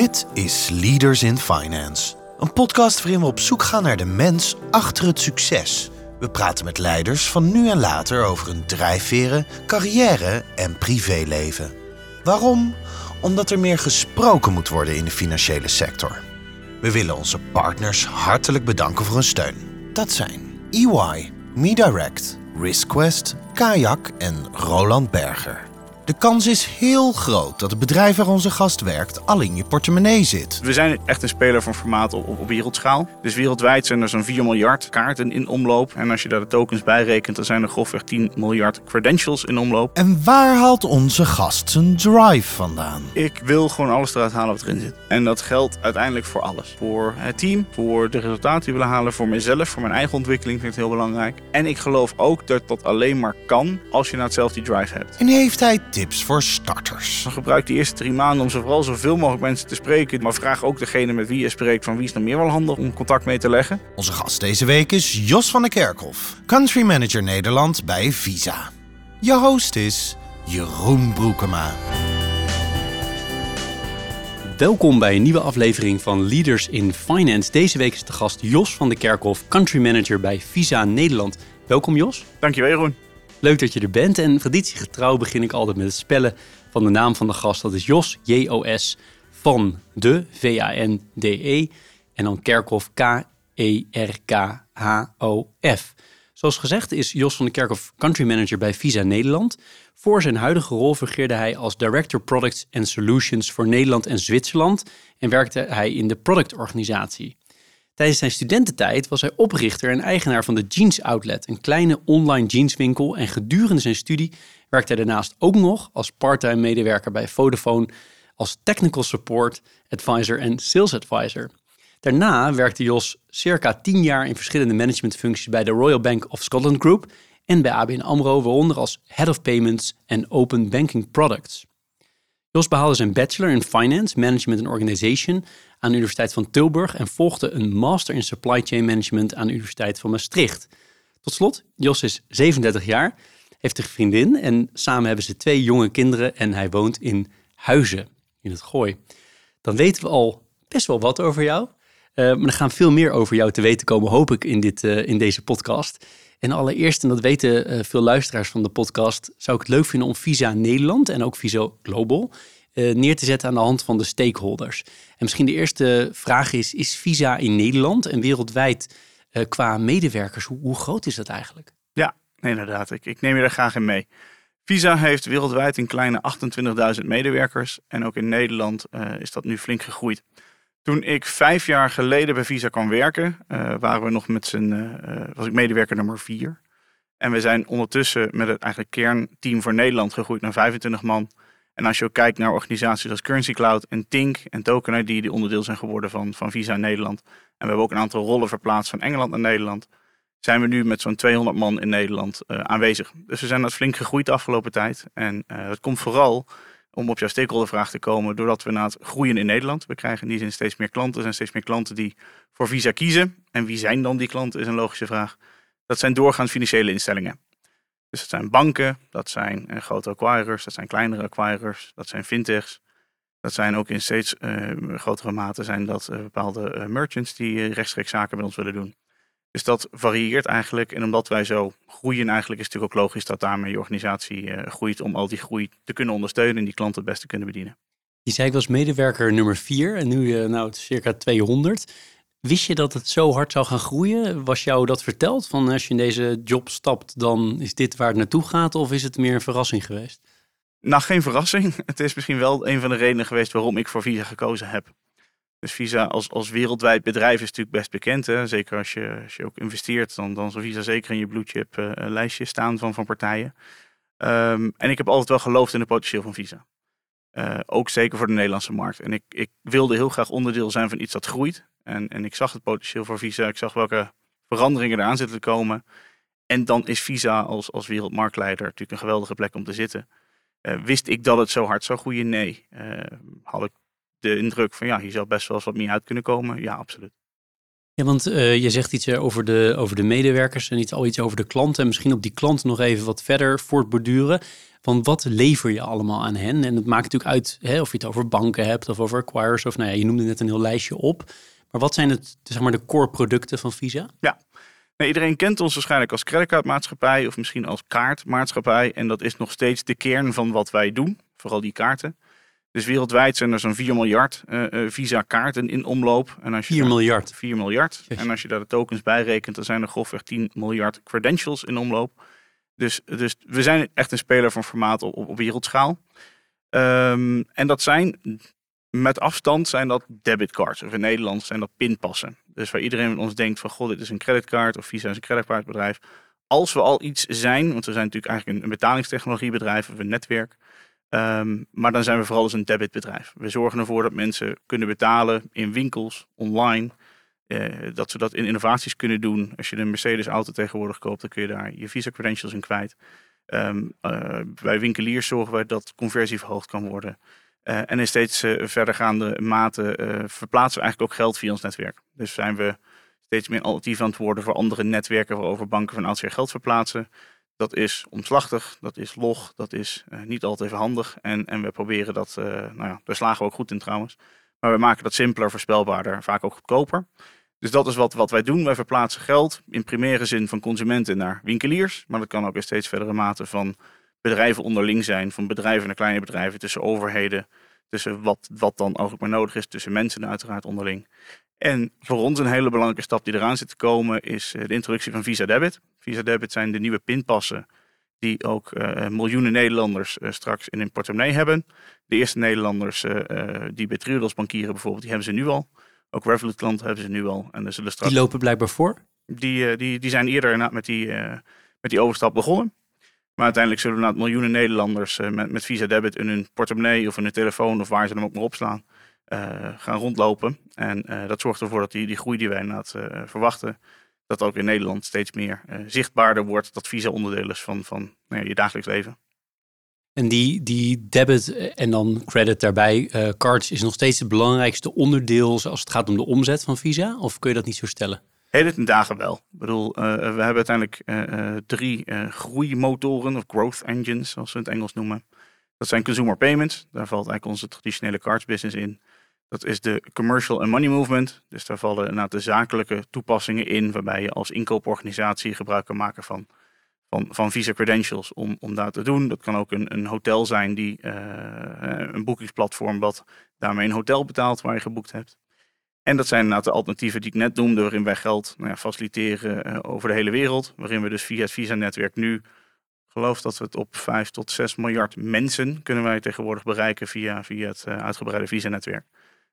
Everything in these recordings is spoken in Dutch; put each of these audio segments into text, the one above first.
Dit is Leaders in Finance, een podcast waarin we op zoek gaan naar de mens achter het succes. We praten met leiders van nu en later over hun drijfveren, carrière en privéleven. Waarom? Omdat er meer gesproken moet worden in de financiële sector. We willen onze partners hartelijk bedanken voor hun steun. Dat zijn EY, MeDirect, RiskQuest, Kayak en Roland Berger. De kans is heel groot dat het bedrijf waar onze gast werkt al in je portemonnee zit. We zijn echt een speler van formaat op, op, wereldschaal. Dus wereldwijd zijn er zo'n 4 miljard kaarten in omloop. En als je daar de tokens bij rekent, dan zijn er grofweg 10 miljard credentials in omloop. En waar haalt onze gast zijn drive vandaan? Ik wil gewoon alles eruit halen wat erin zit. En dat geldt uiteindelijk voor alles. Voor het team, voor de resultaten die we willen halen, voor mezelf, voor mijn eigen ontwikkeling vind ik het heel belangrijk. En ik geloof ook dat dat alleen maar kan als je nou hetzelfde die drive hebt. En heeft hij tips voor starters? Gebruik die eerste drie maanden om zo vooral zoveel mogelijk mensen te spreken. Maar vraag ook degene met wie je spreekt van wie is nog meer wel handig om contact mee te leggen. Onze gast deze week is Jos van der Kerkhof, Country Manager Nederland bij Visa. Je host is Jeroen Broekema. Welkom bij een nieuwe aflevering van Leaders in Finance. Deze week is de gast Jos van der Kerkhof, Country Manager bij Visa Nederland. Welkom Jos. Dankjewel Jeroen. Leuk dat je er bent en traditiegetrouw begin ik altijd met het spellen van de naam van de gast. Dat is Jos, J-O-S, van de, V-A-N-D-E en dan Kerkhof, K-E-R-K-H-O-F. Zoals gezegd is Jos van der Kerkhof Country Manager bij Visa Nederland. Voor zijn huidige rol fungeerde hij als Director Products and Solutions voor Nederland en Zwitserland en werkte hij in de productorganisatie. Tijdens zijn studententijd was hij oprichter en eigenaar van de Jeans Outlet, een kleine online jeanswinkel. En gedurende zijn studie werkte hij daarnaast ook nog als parttime medewerker bij Vodafone als technical support advisor en sales advisor. Daarna werkte Jos circa 10 jaar in verschillende managementfuncties bij de Royal Bank of Scotland Group en bij ABN AMRO, waaronder als Head of Payments en Open Banking Products. Jos behaalde zijn bachelor in Finance, Management and Organization aan de Universiteit van Tilburg en volgde een master in Supply Chain Management aan de Universiteit van Maastricht. Tot slot, Jos is 37 jaar, heeft een vriendin en samen hebben ze twee jonge kinderen en hij woont in Huizen, in het Gooi. Dan weten we al best wel wat over jou, uh, maar er gaan veel meer over jou te weten komen, hoop ik, in, dit, uh, in deze podcast. En allereerst, en dat weten uh, veel luisteraars van de podcast, zou ik het leuk vinden om Visa Nederland en ook Visa Global uh, neer te zetten aan de hand van de stakeholders. En misschien de eerste vraag is, is Visa in Nederland en wereldwijd uh, qua medewerkers, hoe, hoe, groot is dat eigenlijk? Ja, inderdaad. Ik, ik neem je daar graag in mee. Visa heeft wereldwijd een kleine 28.000 medewerkers en ook in Nederland is dat nu flink gegroeid. Toen ik vijf jaar geleden bij Visa kwam werken, uh, waren we nog met z'n, uh, was ik medewerker nummer vier. En we zijn ondertussen met het eigenlijk kernteam voor Nederland gegroeid naar 25 man. En als je ook kijkt naar organisaties als Currency Cloud en Tink en Token die onderdeel zijn geworden van, van Visa Nederland. En we hebben ook een aantal rollen verplaatst van Engeland naar Nederland. Zijn we nu met zo'n 200 man in Nederland aanwezig. Dus we zijn dat flink gegroeid de afgelopen tijd. En dat komt vooral om op jouw stakeholdervraag te komen, doordat we na het groeien in Nederland, we krijgen in die zin steeds meer klanten, er zijn steeds meer klanten die voor Visa kiezen. En wie zijn dan die klanten, is een logische vraag. Dat zijn doorgaans financiële instellingen. Dus dat zijn banken, dat zijn uh, grote acquirers, dat zijn kleinere acquirers, dat zijn fintechs. Dat zijn ook in steeds uh, grotere mate zijn dat uh, bepaalde merchants die rechtstreeks zaken met ons willen doen. Dus dat varieert eigenlijk. En omdat wij zo groeien, eigenlijk is het natuurlijk ook logisch dat daarmee je organisatie uh, groeit om al die groei te kunnen ondersteunen en die klanten het beste kunnen bedienen. Je zei ik was medewerker nummer 4 en nu uh, nou, circa 200. Wist je dat het zo hard zou gaan groeien? Was jou dat verteld? Van als je in deze job stapt, dan is dit waar het naartoe gaat? Of is het meer een verrassing geweest? Nou, geen verrassing. Het is misschien wel een van de redenen geweest waarom ik voor Visa gekozen heb. Dus Visa als, als wereldwijd bedrijf is natuurlijk best bekend. Hè? Zeker als je, als je ook investeert, dan, dan zal Visa zeker in je bluechip uh, lijstje staan van, van partijen. Um, en ik heb altijd wel geloofd in het potentieel van Visa. Uh, ook zeker voor de Nederlandse markt. En ik, ik wilde heel graag onderdeel zijn van iets dat groeit. En, en ik zag het potentieel voor Visa. Ik zag welke veranderingen eraan zitten te komen. En dan is Visa als, als wereldmarktleider natuurlijk een geweldige plek om te zitten. Uh, wist ik dat het zo hard zou groeien? Nee. Uh, had ik de indruk van ja, hier zou best wel eens wat meer uit kunnen komen. Ja, absoluut. Ja, want uh, je zegt iets over de, over de medewerkers en iets, al iets over de klanten. En misschien op die klanten nog even wat verder voortborduren. Van wat lever je allemaal aan hen? En het maakt natuurlijk uit hè, of je het over banken hebt of over acquirers. Of nou ja, je noemde net een heel lijstje op. Maar wat zijn het, zeg maar, de core producten van Visa? Ja, iedereen kent ons waarschijnlijk als creditcardmaatschappij of misschien als kaartmaatschappij. En dat is nog steeds de kern van wat wij doen, vooral die kaarten. Dus wereldwijd zijn er zo'n 4 miljard uh, Visa-kaarten in omloop. En als je 4 miljard? 4 miljard. En als je daar de tokens bij rekent, dan zijn er grofweg 10 miljard credentials in omloop. Dus, dus we zijn echt een speler van formaat op, op wereldschaal. Um, en dat zijn met afstand zijn dat debitcards. Of in Nederland zijn dat pinpassen. Dus waar iedereen van ons denkt van, god, dit is een creditcard of Visa is een creditcardbedrijf. Als we al iets zijn, want we zijn natuurlijk eigenlijk een, betalingstechnologiebedrijf of een netwerk. Um, maar dan zijn we vooral als een debitbedrijf. We zorgen ervoor dat mensen kunnen betalen in winkels, online. Uh, dat ze dat in innovaties kunnen doen. Als je een Mercedes auto tegenwoordig koopt, dan kun je daar je Visa credentials in kwijt. Um, uh, bij winkeliers zorgen we dat conversie verhoogd kan worden. Uh, en in steeds verdergaande mate verplaatsen we eigenlijk ook geld via ons netwerk. Dus zijn we steeds meer alternatief aan het worden voor andere netwerken waarover banken van oudsher geld verplaatsen. Dat is omslachtig, dat is log, dat is niet altijd even handig. En, en we proberen dat, nou ja, daar slagen we ook goed in trouwens. Maar we maken dat simpeler, voorspelbaarder, vaak ook goedkoper. Dus dat is wat, wat wij doen. Wij verplaatsen geld in primaire zin van consumenten naar winkeliers. Maar dat kan ook in steeds verdere mate van bedrijven onderling zijn, van bedrijven naar kleine bedrijven, tussen overheden, tussen wat, wat dan ook maar nodig is, tussen mensen uiteraard onderling. En voor ons een hele belangrijke stap die eraan zit te komen is eh, de introductie van Visa Debit. Visa Debit zijn de nieuwe pinpassen die ook uh, miljoenen Nederlanders uh, straks in hun portemonnee hebben. De eerste Nederlanders uh, die bij Triodos bankieren bijvoorbeeld, die hebben ze nu al. Ook Revolut klanten hebben ze nu al. En er zullen straks... Die lopen blijkbaar voor? Die, die, die zijn eerder met die, met die overstap begonnen. Maar uiteindelijk zullen we miljoenen Nederlanders uh, met, met Visa Debit in hun portemonnee of in hun telefoon of waar ze hem ook maar opslaan, uh, gaan rondlopen. En uh, dat zorgt ervoor dat die, die groei die wij inderdaad verwachten, dat ook in Nederland steeds meer zichtbaarder wordt. Dat Visa onderdeel is van, van nou ja, je dagelijks leven. En die, die debit en dan credit daarbij, cards, is nog steeds het belangrijkste onderdeel als het gaat om de omzet van Visa? Of kun je dat niet zo stellen? Heden dagen wel. Ik bedoel, uh, we hebben uiteindelijk uh, drie groeimotoren of growth engines, zoals we het Engels noemen. Dat zijn consumer payments. Daar valt eigenlijk onze traditionele cards business in. Dat is de commercial and money movement. Dus daar vallen inderdaad de zakelijke toepassingen in, waarbij je als inkooporganisatie gebruik kan maken van, van, van Visa credentials om, om daar te doen. Dat kan ook een, een hotel zijn, die, een boekingsplatform, wat daarmee een hotel betaalt waar je geboekt hebt. En dat zijn inderdaad de alternatieven die ik net noemde, waarin wij geld nou ja, faciliteren uh, over de hele wereld. Waarin we dus via het Visa-netwerk nu, geloof dat we het op 5 tot 6 miljard mensen kunnen wij tegenwoordig bereiken via, via het uh, uitgebreide Visa-netwerk.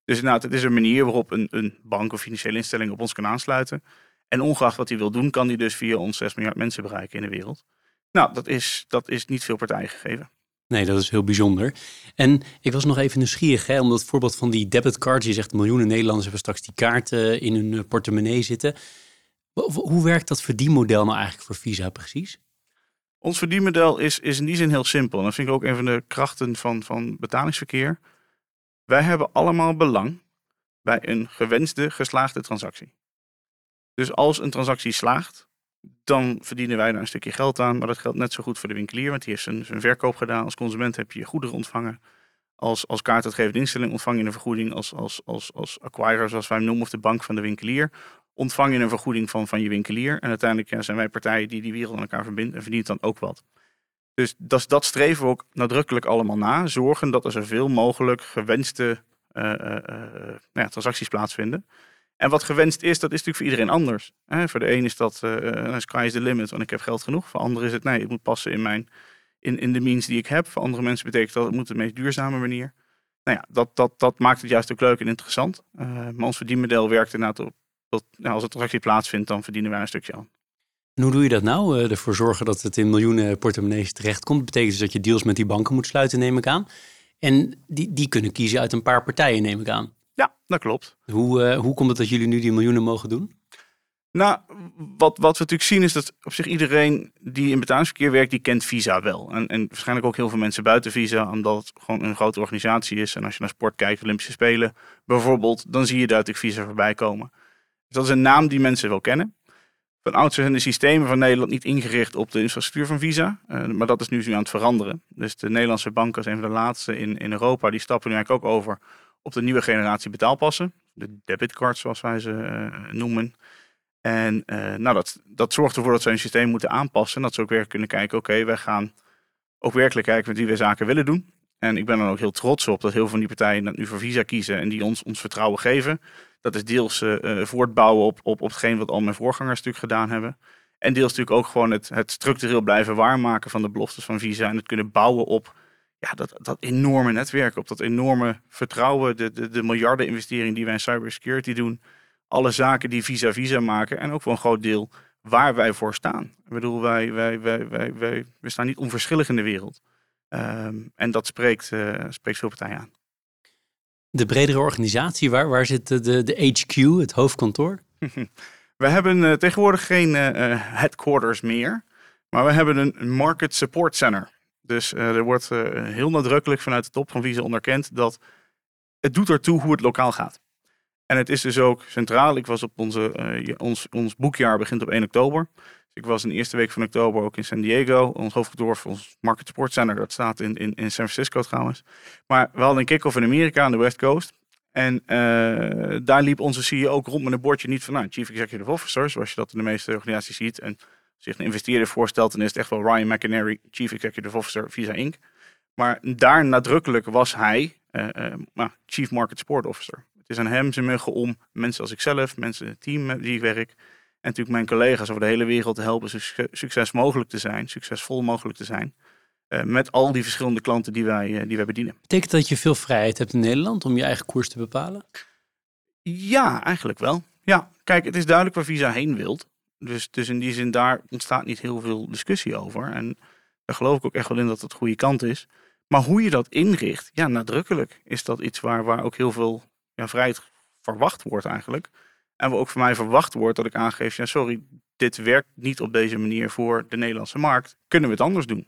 Dus inderdaad, het is een manier waarop een, een bank of financiële instelling op ons kan aansluiten. En ongeacht wat hij wil doen, kan hij dus via ons 6 miljard mensen bereiken in de wereld. Nou, dat is, dat is niet veel partijen gegeven. Nee, dat is heel bijzonder. En ik was nog even nieuwsgierig, hè, omdat het voorbeeld van die debitcards, je zegt miljoenen Nederlanders hebben straks die kaarten in hun eh, portemonnee zitten. Hoe werkt dat verdienmodel nou eigenlijk voor Visa precies? Ons verdienmodel is, is in die zin heel simpel. En dat vind ik ook een van de krachten van, van betalingsverkeer. Wij hebben allemaal belang bij een gewenste, geslaagde transactie. Dus als een transactie slaagt, dan verdienen wij daar een stukje geld aan. Maar dat geldt net zo goed voor de winkelier, want die heeft zijn, verkoop gedaan. Als consument heb je je goederen ontvangen. Als, als kaartuitgevende instelling ontvang je een vergoeding. Als, als, als, als acquirer, zoals wij hem noemen, of de bank van de winkelier, ontvang je een vergoeding van, van je winkelier. En uiteindelijk zijn wij partijen die die wereld aan elkaar verbinden en verdient dan ook wat. Dus dat, dat streven we ook nadrukkelijk allemaal na. Zorgen dat er zoveel mogelijk gewenste uh, uh, nou ja, transacties plaatsvinden. En wat gewenst is, dat is natuurlijk voor iedereen anders. voor de een is dat uh, sky is the limit, want ik heb geld genoeg. Voor anderen is het, nee, het moet passen in, mijn, in, in de means die ik heb. Voor andere mensen betekent dat het moet de meest duurzame manier. Nou ja, dat, dat, dat maakt het juist ook leuk en interessant. Uh, maar ons verdienmodel werkt inderdaad op, dat nou, als het transactie plaatsvindt, dan verdienen wij een stukje aan. En hoe doe je dat nou? Uh, ervoor zorgen dat het in miljoenen portemonnees terechtkomt. Dat betekent dus dat je deals met die banken moet sluiten, neem ik aan. En die, die kunnen kiezen uit een paar partijen, neem ik aan. Ja, dat klopt. Hoe, uh, hoe komt het dat jullie nu die miljoenen mogen doen? Nou, wat, wat we natuurlijk zien is dat op zich iedereen die in betalingsverkeer werkt, die kent Visa wel. En, en waarschijnlijk ook heel veel mensen buiten Visa, omdat het gewoon een grote organisatie is. En als je naar sport kijkt, Olympische Spelen bijvoorbeeld, dan zie je natuurlijk Visa voorbij komen. Dus dat is een naam die mensen wel kennen. Van oudsher zijn de systemen van Nederland niet ingericht op de infrastructuur van Visa. Uh, maar dat is nu aan het veranderen. Dus de Nederlandse banken, als een van de laatste in, in Europa, die stappen nu eigenlijk ook over op de nieuwe generatie betaalpassen. De debitcards, zoals wij ze uh, noemen. En uh, nou, dat, dat zorgt ervoor dat ze hun systeem moeten aanpassen. En dat ze ook weer kunnen kijken, oké, wij gaan ook werkelijk kijken met wie we zaken willen doen. En ik ben er ook heel trots op dat heel veel van die partijen dat nu voor Visa kiezen en die ons, ons vertrouwen geven. Dat is deels uh, voortbouwen op, op, op hetgeen wat al mijn voorgangers natuurlijk gedaan hebben. En deels natuurlijk ook gewoon het, het structureel blijven waarmaken van de beloftes van Visa. En het kunnen bouwen op ja, dat, dat enorme netwerk, op dat enorme vertrouwen, de, de, de miljarden investering die wij in cybersecurity doen. Alle zaken die Visa Visa maken en ook voor een groot deel waar wij voor staan. Ik bedoel, wij, wij, wij, wij, wij, we staan niet onverschillig in de wereld. Um, en dat spreekt, uh, spreekt veel partijen aan. De bredere organisatie, waar, waar zit de, de, de HQ, het hoofdkantoor? we hebben uh, tegenwoordig geen uh, headquarters meer, maar we hebben een Market Support Center. Dus er wordt heel nadrukkelijk vanuit de top van Visa onderkend dat het doet ertoe hoe het lokaal gaat. En het is dus ook centraal. Ik was op onze, ons, ons boekjaar begint op 1 oktober. Ik was in de eerste week van oktober ook in San Diego. Ons hoofdkantoor ons Market Support Center, dat staat in, in, in San Francisco trouwens. Maar we hadden een kick-off in Amerika aan de West Coast. En daar liep onze CEO ook rond met een bordje niet van nou, Chief Executive Officer, zoals je dat in de meeste organisaties ziet. En zich een investeerder voorstelt, dan is het echt wel Ryan McInerney, Chief Executive Officer Visa Inc. Maar daar nadrukkelijk was hij uh, uh, Chief Market Support Officer. Het is aan hem zijn muggen om mensen als ikzelf, mensen het team met die ik werk, en natuurlijk mijn collega's over de hele wereld te helpen succes mogelijk te zijn, succesvol mogelijk te zijn. Uh, met al die verschillende klanten die wij, uh, die wij bedienen. Betekent dat je veel vrijheid hebt in Nederland om je eigen koers te bepalen? Ja, eigenlijk wel. Ja, kijk, het is duidelijk waar Visa heen wilt. Dus, dus in die zin, daar ontstaat niet heel veel discussie over. En daar geloof ik ook echt wel in dat het de goede kant is. Maar hoe je dat inricht, ja, nadrukkelijk is dat iets waar, waar ook heel veel ja, vrijheid verwacht wordt eigenlijk. En waar ook van mij verwacht wordt dat ik aangeef, ja sorry, dit werkt niet op deze manier voor de Nederlandse markt. Kunnen we het anders doen?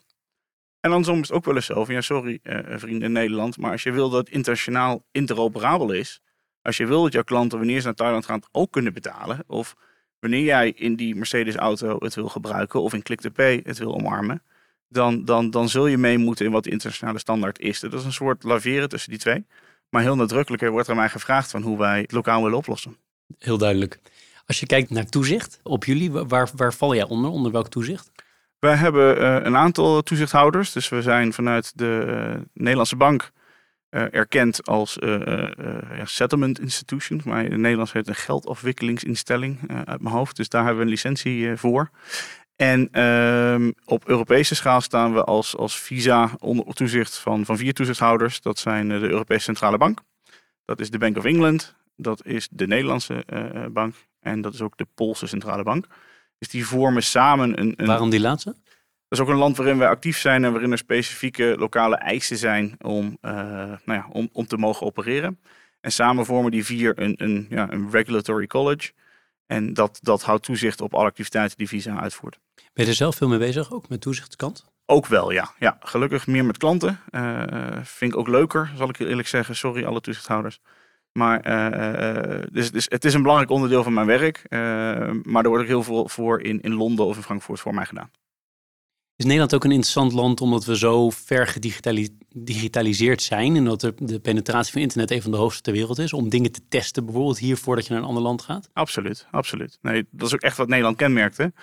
En dan soms ook wel eens zo van, ja sorry uh, vrienden in Nederland, maar als je wil dat internationaal interoperabel is, als je wil dat jouw klanten wanneer ze naar Thailand gaan ook kunnen betalen, of wanneer jij in die Mercedes auto het wil gebruiken of in Click to Pay het wil omarmen, dan, dan, dan zul je mee moeten in wat de internationale standaard is. Dat is een soort laveren tussen die twee. Maar heel nadrukkelijk wordt er mij gevraagd van hoe wij het lokaal willen oplossen. Heel duidelijk. Als je kijkt naar toezicht op jullie, waar, waar val jij onder? Onder welk toezicht? Wij hebben uh, een aantal toezichthouders. Dus we zijn vanuit de uh, Nederlandse bank erkend als ja, settlement institution. Maar in het Nederlands heet het een geldafwikkelingsinstelling uit mijn hoofd. Dus daar hebben we een licentie voor. En ehm, op Europese schaal staan we als, als visa onder toezicht van, van vier toezichthouders. Dat zijn de Europese Centrale Bank. Dat is de Bank of England, dat is de Nederlandse bank en dat is ook de Poolse centrale bank. Dus die vormen samen een, een, Waarom die laatste? Dat is ook een land waarin wij actief zijn en waarin er specifieke lokale eisen zijn om, uh, nou ja, om, om te mogen opereren. En samen vormen die vier een, een, ja, een regulatory college. En dat, dat houdt toezicht op alle activiteiten die Visa uitvoert. Ben je er zelf veel mee bezig, ook met toezichtkant? Ook wel, ja. ja gelukkig meer met klanten. Uh, vind ik ook leuker, zal ik je eerlijk zeggen. Sorry, alle toezichthouders. Maar uh, dus, dus, het is een belangrijk onderdeel van mijn werk. Maar er wordt ook heel veel voor in, in Londen of in Frankfurt voor mij gedaan. Is Nederland ook een interessant land omdat we zo ver gedigitaliseerd zijn en dat de, penetratie van internet een van de hoogste ter wereld is om dingen te testen, bijvoorbeeld hier voordat je naar een ander land gaat? Absoluut, absoluut. Nee, dat is ook echt wat Nederland kenmerkte.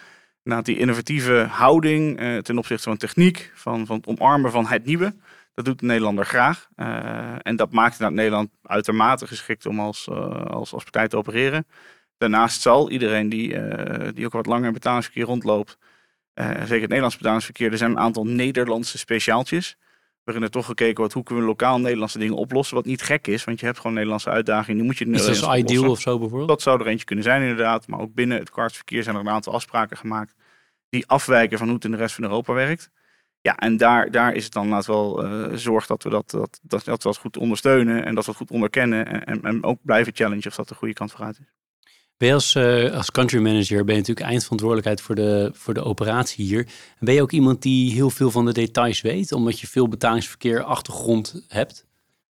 Na die innovatieve houding uh, ten opzichte van techniek, van, van het omarmen van het nieuwe. Dat doet de Nederlander graag. Uh, en dat maakt Nederland uitermate geschikt om als, uh, als, als partij te opereren. Daarnaast zal iedereen die, uh, die ook wat langer in betalingsverkeer rondloopt, zeker het Nederlands betalingsverkeer, er zijn een aantal Nederlandse speciaaltjes. Waarin er toch gekeken wordt hoe kunnen we lokaal Nederlandse dingen oplossen. Wat niet gek is, want je hebt gewoon Nederlandse uitdagingen. Die moet je in Is dat ideal of zo bijvoorbeeld? Dat zou er eentje kunnen zijn inderdaad. Maar ook binnen het kwartsverkeer zijn er een aantal afspraken gemaakt. Die afwijken van hoe het in de rest van Europa werkt. Ja, en daar, daar is het dan laat wel uh, zorg dat we dat, dat, dat, dat, dat goed ondersteunen en dat we het goed onderkennen. En, en ook blijven challenge of dat de goede kant vooruit is. Ben je als, uh, als country manager ben je natuurlijk eindverantwoordelijkheid voor de, voor de operatie hier. En ben je ook iemand die heel veel van de details weet, omdat je veel betalingsverkeer achtergrond hebt?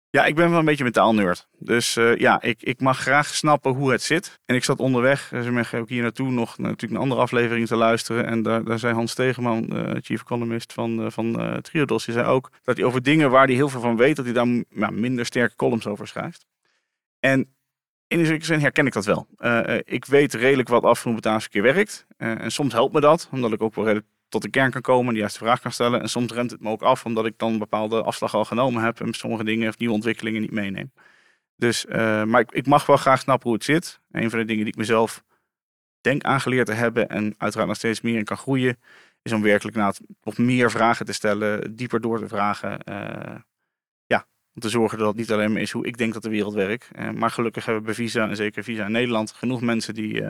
Ja, ik ben wel een beetje metaalnerd. Dus uh, ja, ik, ik mag graag snappen hoe het zit. En ik zat onderweg, dus ook hier naartoe nog natuurlijk een andere aflevering te luisteren. En daar, daar zei Hans Tegenman, uh, chief economist van, van Triodos, die zei ook dat hij over dingen waar hij heel veel van weet, dat hij daar ja, minder sterke columns over schrijft. En in zekere zin herken ik dat wel. ik weet redelijk wat af hoe betaalverkeer werkt. en soms helpt me dat, omdat ik ook wel redelijk tot de kern kan komen, de juiste vraag kan stellen. En soms remt het me ook af, omdat ik dan bepaalde afslag al genomen heb en sommige dingen of nieuwe ontwikkelingen niet meeneem. Dus, maar ik, ik, mag wel graag snappen hoe het zit. Een van de dingen die ik mezelf denk aangeleerd te hebben en uiteraard nog steeds meer in kan groeien, is om werkelijk na nog meer vragen te stellen, dieper door te vragen. Om te zorgen dat het niet alleen maar is hoe ik denk dat de wereld werkt. Uh, maar gelukkig hebben we bij Visa en zeker Visa in Nederland genoeg mensen die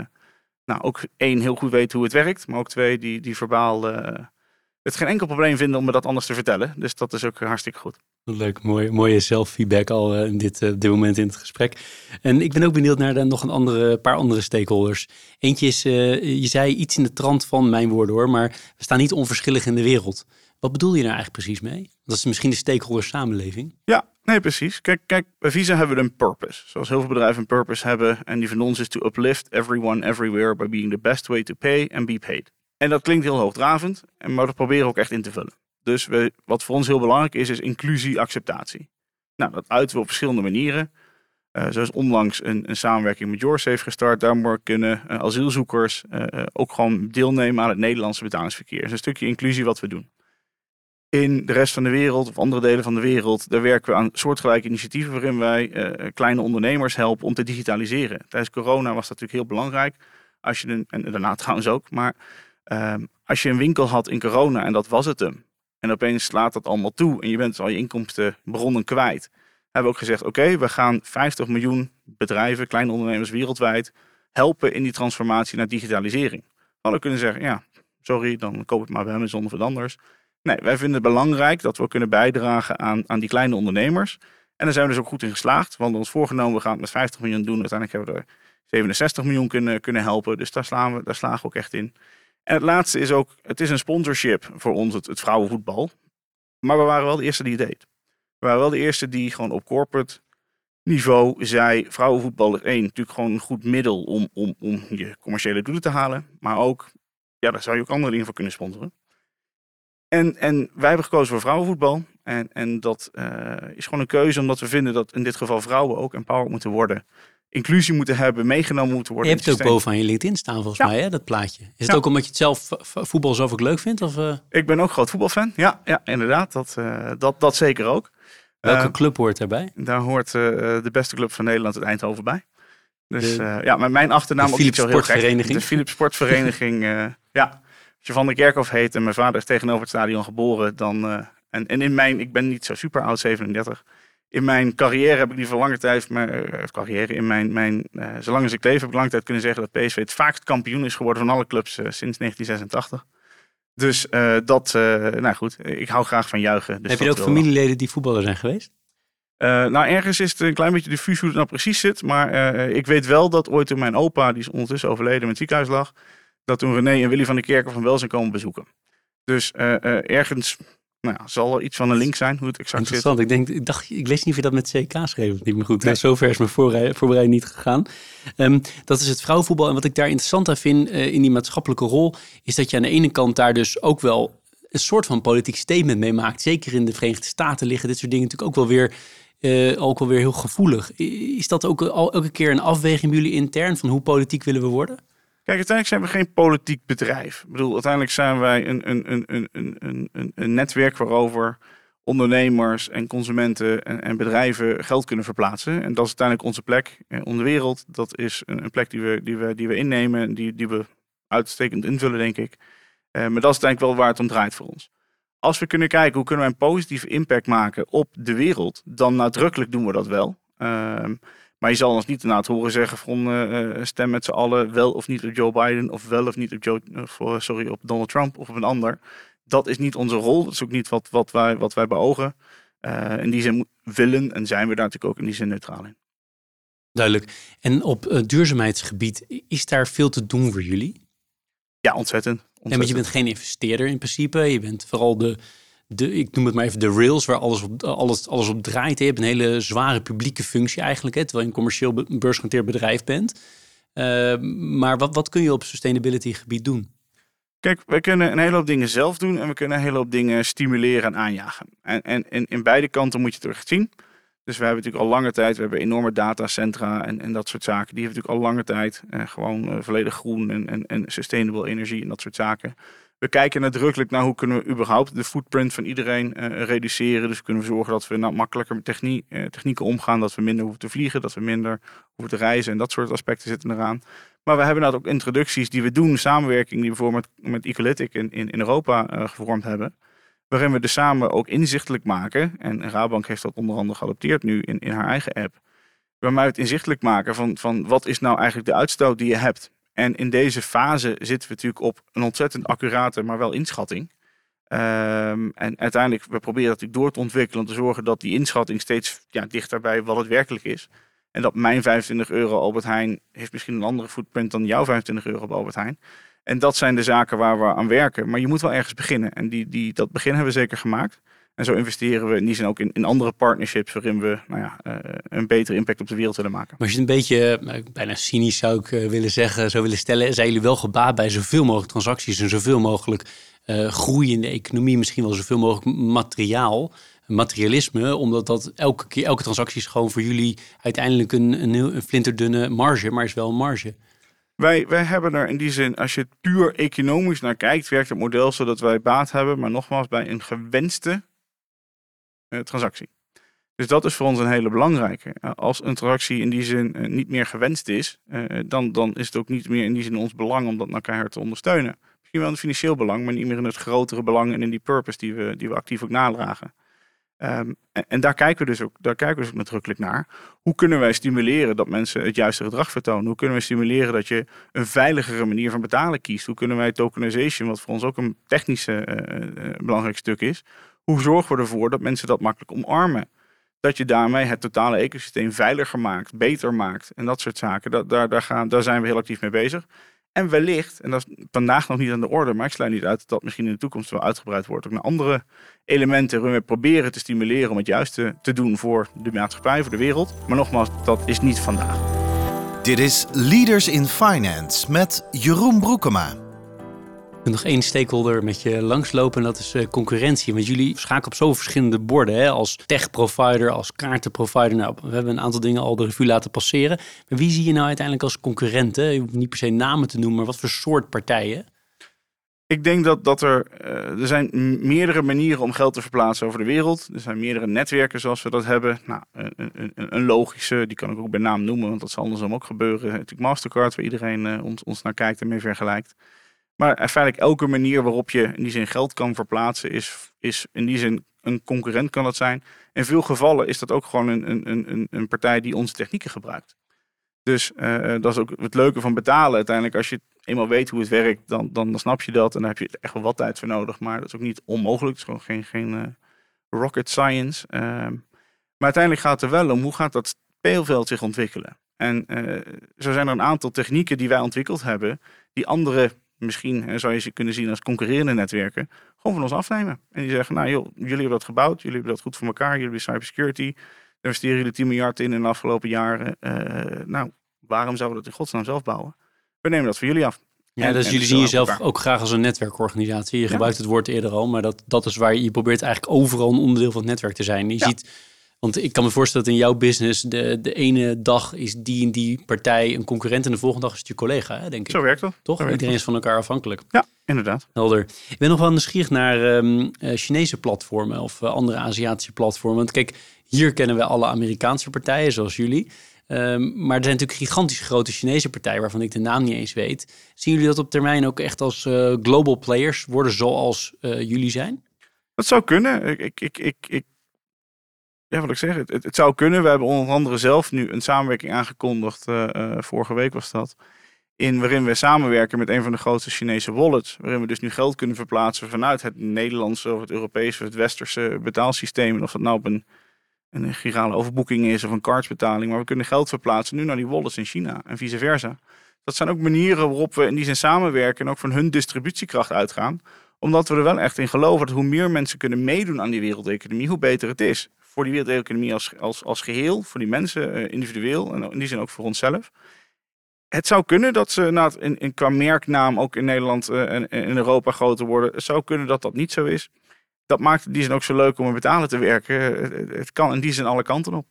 nou, ook één, heel goed weten hoe het werkt. Maar ook twee, die, die verbaal uh, het geen enkel probleem vinden om me dat anders te vertellen. Dus dat is ook hartstikke goed. Leuk, mooi, mooie zelffeedback al in dit, dit moment in het gesprek. En ik ben ook benieuwd naar de, nog een andere, paar andere stakeholders. Eentje is, je zei iets in de trant van mijn woorden hoor, maar we staan niet onverschillig in de wereld. Wat bedoel je nou eigenlijk precies mee? Dat is misschien de stakeholder samenleving. Ja, nee, precies. Kijk, kijk, bij Visa hebben we een purpose. Zoals heel veel bedrijven een purpose hebben. En die van ons is to uplift everyone everywhere by being the best way to pay and be paid. En dat klinkt heel hoogdravend, maar dat proberen we ook echt in te vullen. Dus we, wat voor ons heel belangrijk is, is inclusie, acceptatie. Nou, dat uiten we op verschillende manieren. Uh, zoals onlangs een, een, samenwerking met Yours heeft gestart. Daar kunnen uh, asielzoekers uh, ook gewoon deelnemen aan het Nederlandse betalingsverkeer. Dat is een stukje inclusie wat we doen in de rest van de wereld of andere delen van de wereld, daar werken we aan soortgelijke initiatieven waarin wij uh, kleine ondernemers helpen om te digitaliseren. Tijdens corona was dat natuurlijk heel belangrijk. Als je een, en daarna trouwens ook, maar uh, als je een winkel had in corona en dat was het hem. En opeens slaat dat allemaal toe en je bent al je inkomstenbronnen kwijt. Hebben we ook gezegd, oké, we gaan 50 miljoen bedrijven, kleine ondernemers wereldwijd, helpen in die transformatie naar digitalisering. Hadden kunnen zeggen, ja, sorry, dan koop ik maar bij Amazon of wat anders. Nee, wij vinden het belangrijk dat we kunnen bijdragen aan, aan die kleine ondernemers. En daar zijn we dus ook goed in geslaagd. Hadden ons voorgenomen, we gaan het met 50 miljoen doen. Uiteindelijk hebben we er 67 miljoen kunnen, kunnen helpen. Dus daar, slaan we, daar slagen we ook echt in. En het laatste is ook, het is een sponsorship voor ons, het, het vrouwenvoetbal. Maar we waren wel de eerste die het deed. We waren wel de eerste die gewoon op corporate niveau zei, vrouwenvoetbal is één, natuurlijk gewoon een goed middel om, om, om je commerciële doelen te halen. Maar ook, ja, daar zou je ook andere dingen voor kunnen sponsoren. En, en wij hebben gekozen voor vrouwenvoetbal. En, en dat uh, is gewoon een keuze omdat we vinden dat in dit geval vrouwen ook empowered moeten worden. Inclusie moeten hebben, meegenomen moeten worden. Je hebt het ook bovenaan je LinkedIn staan volgens mij, hè, dat plaatje. Is het ook omdat je het zelf voetbal zoveel leuk vindt? Of, uh... Ik ben ook groot voetbalfan. Ja, ja inderdaad. Dat, uh, dat, dat zeker ook. Welke club hoort erbij? Daar hoort de beste club van Nederland, het Eindhoven, bij. Dus de, ja, maar mijn achternaam ook niet zo heel. De Philips Sportvereniging, ja Van der Kerkhof heet en mijn vader is tegenover het stadion geboren, dan. Uh, en, en in mijn, ik ben niet zo super oud, 37. In mijn carrière heb ik niet voor lange tijd, maar uh, carrière, in mijn, mijn uh, zolang als ik leef, heb ik lange tijd kunnen zeggen dat PSV het vaakst kampioen is geworden van alle clubs sinds 1986. Dus dat, nou goed, ik hou graag van juichen. Dus heb je ook familieleden die voetballer zijn geweest? nou, ergens is het een klein beetje diffuus hoe het nou precies zit. Maar ik weet wel dat ooit toen mijn opa, die is ondertussen overleden met ziekenhuis lag, dat toen René en Willy van de Kerken van wel zijn komen bezoeken. Dus uh, uh, ergens nou ja, zal er iets van een link zijn, hoe het exact Interessant. Ik, denk, ik dacht, ik lees niet of je dat met CK schreef of niet meer goed. Nee. Nou, zover is mijn voorbereiding niet gegaan. Um, dat is het vrouwenvoetbal. En wat ik daar interessant aan vind uh, in die maatschappelijke rol, is dat je aan de ene kant daar dus ook wel een soort van politiek statement mee maakt. Zeker in de Verenigde Staten liggen dit soort dingen natuurlijk ook wel weer uh, ook wel weer heel gevoelig. Is dat ook al elke keer een afweging bij jullie intern van hoe politiek willen we worden? Kijk, uiteindelijk zijn we geen politiek bedrijf. Ik bedoel, uiteindelijk zijn wij een, een, een, een, een, een netwerk waarover ondernemers en consumenten en, en, bedrijven geld kunnen verplaatsen. En dat is uiteindelijk onze plek in de wereld. Dat is een, een plek die we, die, we, die we innemen en die, die we uitstekend invullen, denk ik. Uh, maar dat is uiteindelijk wel waar het om draait voor ons. Als we kunnen kijken hoe kunnen we een positieve impact maken op de wereld, dan nadrukkelijk doen we dat wel. Uh, maar je zal ons niet inderdaad horen zeggen van uh, stem met z'n allen wel of niet op Joe Biden of wel of niet op, Joe, uh, sorry, op Donald Trump of op een ander. Dat is niet onze rol. Dat is ook niet wat, wat, wij, wat wij beogen. Uh, in die zin willen en zijn we daar natuurlijk ook in die zin neutraal in. Duidelijk. En op duurzaamheidsgebied, is daar veel te doen voor jullie? Ja, ontzettend. ontzettend. En want je bent geen investeerder in principe. Je bent vooral de, de, ik noem het maar even de rails, waar alles op, alles, alles op draait. Je hebt een hele zware publieke functie eigenlijk, hè, terwijl je een commercieel beursgenoteerd bedrijf bent. Uh, maar wat, wat kun je op sustainability gebied doen? Kijk, we kunnen een hele hoop dingen zelf doen en we kunnen een hele hoop dingen stimuleren en aanjagen. En, en, in beide kanten moet je het zien. Dus we hebben natuurlijk al lange tijd, we hebben enorme datacentra en, en dat soort zaken. Die hebben natuurlijk al lange tijd eh, gewoon uh, volledig groen en, en, en sustainable energie en dat soort zaken. We kijken nadrukkelijk naar hoe kunnen we überhaupt de footprint van iedereen uh, reduceren. Dus kunnen we zorgen dat we nou, makkelijker met technie, technieken omgaan. Dat we minder hoeven te vliegen, dat we minder hoeven te reizen en dat soort aspecten zitten eraan. Maar we hebben nou ook introducties die we doen, samenwerking die we bijvoorbeeld met, met Ecolytic in, in, Europa gevormd hebben waarin we de samen ook inzichtelijk maken. En Rabank heeft dat onder andere geadopteerd nu in, in haar eigen app. Waarmee we het inzichtelijk maken van, van wat is nou eigenlijk de uitstoot die je hebt. En in deze fase zitten we natuurlijk op een ontzettend accurate, maar wel inschatting. Um, en uiteindelijk, we proberen dat door te ontwikkelen om te zorgen dat die inschatting steeds ja, dichter bij wat het werkelijk is. En dat mijn 25 euro Albert Heijn heeft misschien een andere footprint dan jouw 25 euro op Albert Heijn. En dat zijn de zaken waar we aan werken. Maar je moet wel ergens beginnen. En die, die, dat begin hebben we zeker gemaakt. En zo investeren we in die zin ook in, in andere partnerships waarin we nou ja, uh, een betere impact op de wereld willen maken. Maar als je het een beetje, uh, bijna cynisch zou ik uh, willen zeggen, zou willen stellen, zijn jullie wel gebaat bij zoveel mogelijk transacties en zoveel mogelijk groei in de economie, misschien wel zoveel mogelijk materiaal, materialisme, omdat dat elke keer, elke transactie is gewoon voor jullie uiteindelijk een, een, een flinterdunne marge, maar is wel een marge. Wij, wij hebben er in die zin, als je puur economisch naar kijkt, werkt het model zodat wij baat hebben, maar nogmaals bij een gewenste uh, transactie. Dus dat is voor ons een hele belangrijke. Uh, als een transactie in die zin uh, niet meer gewenst is, dan, dan is het ook niet meer in die zin ons belang om dat naar elkaar te ondersteunen. Misschien wel een financieel belang, maar niet meer in het grotere belang en in die purpose die we, die we actief ook nadragen. Um, en, daar kijken we dus ook, daar kijken we dus ook nadrukkelijk naar. Hoe kunnen wij stimuleren dat mensen het juiste gedrag vertonen? Hoe kunnen we stimuleren dat je een veiligere manier van betalen kiest? Hoe kunnen wij tokenization, wat voor ons ook een technische uh, belangrijk stuk is, hoe zorgen we ervoor dat mensen dat makkelijk omarmen? Dat je daarmee het totale ecosysteem veiliger maakt, beter maakt en dat soort zaken. Dat, daar, daar, gaan, daar zijn we heel actief mee bezig. En wellicht, en dat is vandaag nog niet aan de orde, maar ik sluit niet uit dat dat misschien in de toekomst wel uitgebreid wordt ook naar andere elementen waarin we proberen te stimuleren om het juiste te doen voor de maatschappij, voor de wereld. Maar nogmaals, dat is niet vandaag. Dit is Leaders in Finance met Jeroen Broekema nog één stakeholder met je langslopen en dat is uh, concurrentie. Want jullie schakelen op zo verschillende borden. Hè? Als tech-provider, als kaartenprovider. Nou, we hebben een aantal dingen al de revue laten passeren. Maar wie zie je nou uiteindelijk als concurrenten? Je hoeft niet per se namen te noemen, maar wat voor soort partijen? Ik denk dat, dat er, uh, er zijn meerdere manieren om geld te verplaatsen over de wereld. Er zijn meerdere netwerken zoals we dat hebben. Nou, een, een, een logische, die kan ik ook bij naam noemen, want dat zal andersom ook gebeuren. Natuurlijk Mastercard, waar iedereen uh, ons, ons naar kijkt en mee vergelijkt. Maar feitelijk elke manier waarop je in die zin geld kan verplaatsen, is, is in die zin een concurrent kan dat zijn. In veel gevallen is dat ook gewoon een, een, een, een partij die onze technieken gebruikt. Dus uh, dat is ook het leuke van betalen. Uiteindelijk, als je eenmaal weet hoe het werkt, dan, dan, dan snap je dat. En daar heb je echt wel wat tijd voor nodig. Maar dat is ook niet onmogelijk. Het is gewoon geen, geen uh, rocket science. Uh, maar uiteindelijk gaat het er wel om hoe gaat dat speelveld zich ontwikkelen. En zo zijn er een aantal technieken die wij ontwikkeld hebben, die andere misschien zou je ze kunnen zien als concurrerende netwerken, gewoon van ons afnemen. En die zeggen, nou joh, jullie hebben dat gebouwd, jullie hebben dat goed voor elkaar, jullie hebben cybersecurity, daar investeren jullie 10 miljard in in de afgelopen jaren. Uh, nou, waarom zouden we dat in godsnaam zelf bouwen? We nemen dat voor jullie af. Ja, dus jullie zien jezelf ook graag als een netwerkorganisatie. Je gebruikt het woord eerder al, maar dat, dat is waar je, je probeert eigenlijk overal een onderdeel van het netwerk te zijn. Je ziet want ik kan me voorstellen dat in jouw business de, de ene dag is die en die partij een concurrent en de volgende dag is het je collega, hè, denk ik. Zo werkt dat. Toch? Iedereen is van elkaar afhankelijk. Ja, inderdaad. Helder. Ik ben nog wel nieuwsgierig naar um, Chinese platformen of uh, andere Aziatische platformen. Want kijk, hier kennen we alle Amerikaanse partijen zoals jullie. Um, maar er zijn natuurlijk gigantisch grote Chinese partijen waarvan ik de naam niet eens weet. Zien jullie dat op termijn ook echt als uh, global players worden zoals uh, jullie zijn? Dat zou kunnen. Ik, ik, ik, ik ja, wat ik zeg, het, het, zou kunnen. We hebben onder andere zelf nu een samenwerking aangekondigd. Uh, uh, vorige week was dat. In waarin we samenwerken met een van de grootste Chinese wallets. Waarin we dus nu geld kunnen verplaatsen vanuit het Nederlandse of het Europese of het Westerse betaalsysteem. En of dat nou op een, een girale overboeking is of een cardsbetaling. Maar we kunnen geld verplaatsen nu naar die wallets in China en vice versa. Dat zijn ook manieren waarop we in die zin samenwerken en ook van hun distributiekracht uitgaan Omdat we er wel echt in geloven dat hoe meer mensen kunnen meedoen aan die wereldeconomie, hoe beter het is. Voor die wereldeconomie als, als, als geheel, voor die mensen uh, individueel en in die zin ook voor onszelf. Het zou kunnen dat ze nou, in, in, qua merknaam ook in Nederland uh, en in Europa groter worden. Het zou kunnen dat dat niet zo is. Dat maakt in die zin ook zo leuk om met betalen te werken. Het kan in die zin alle kanten op.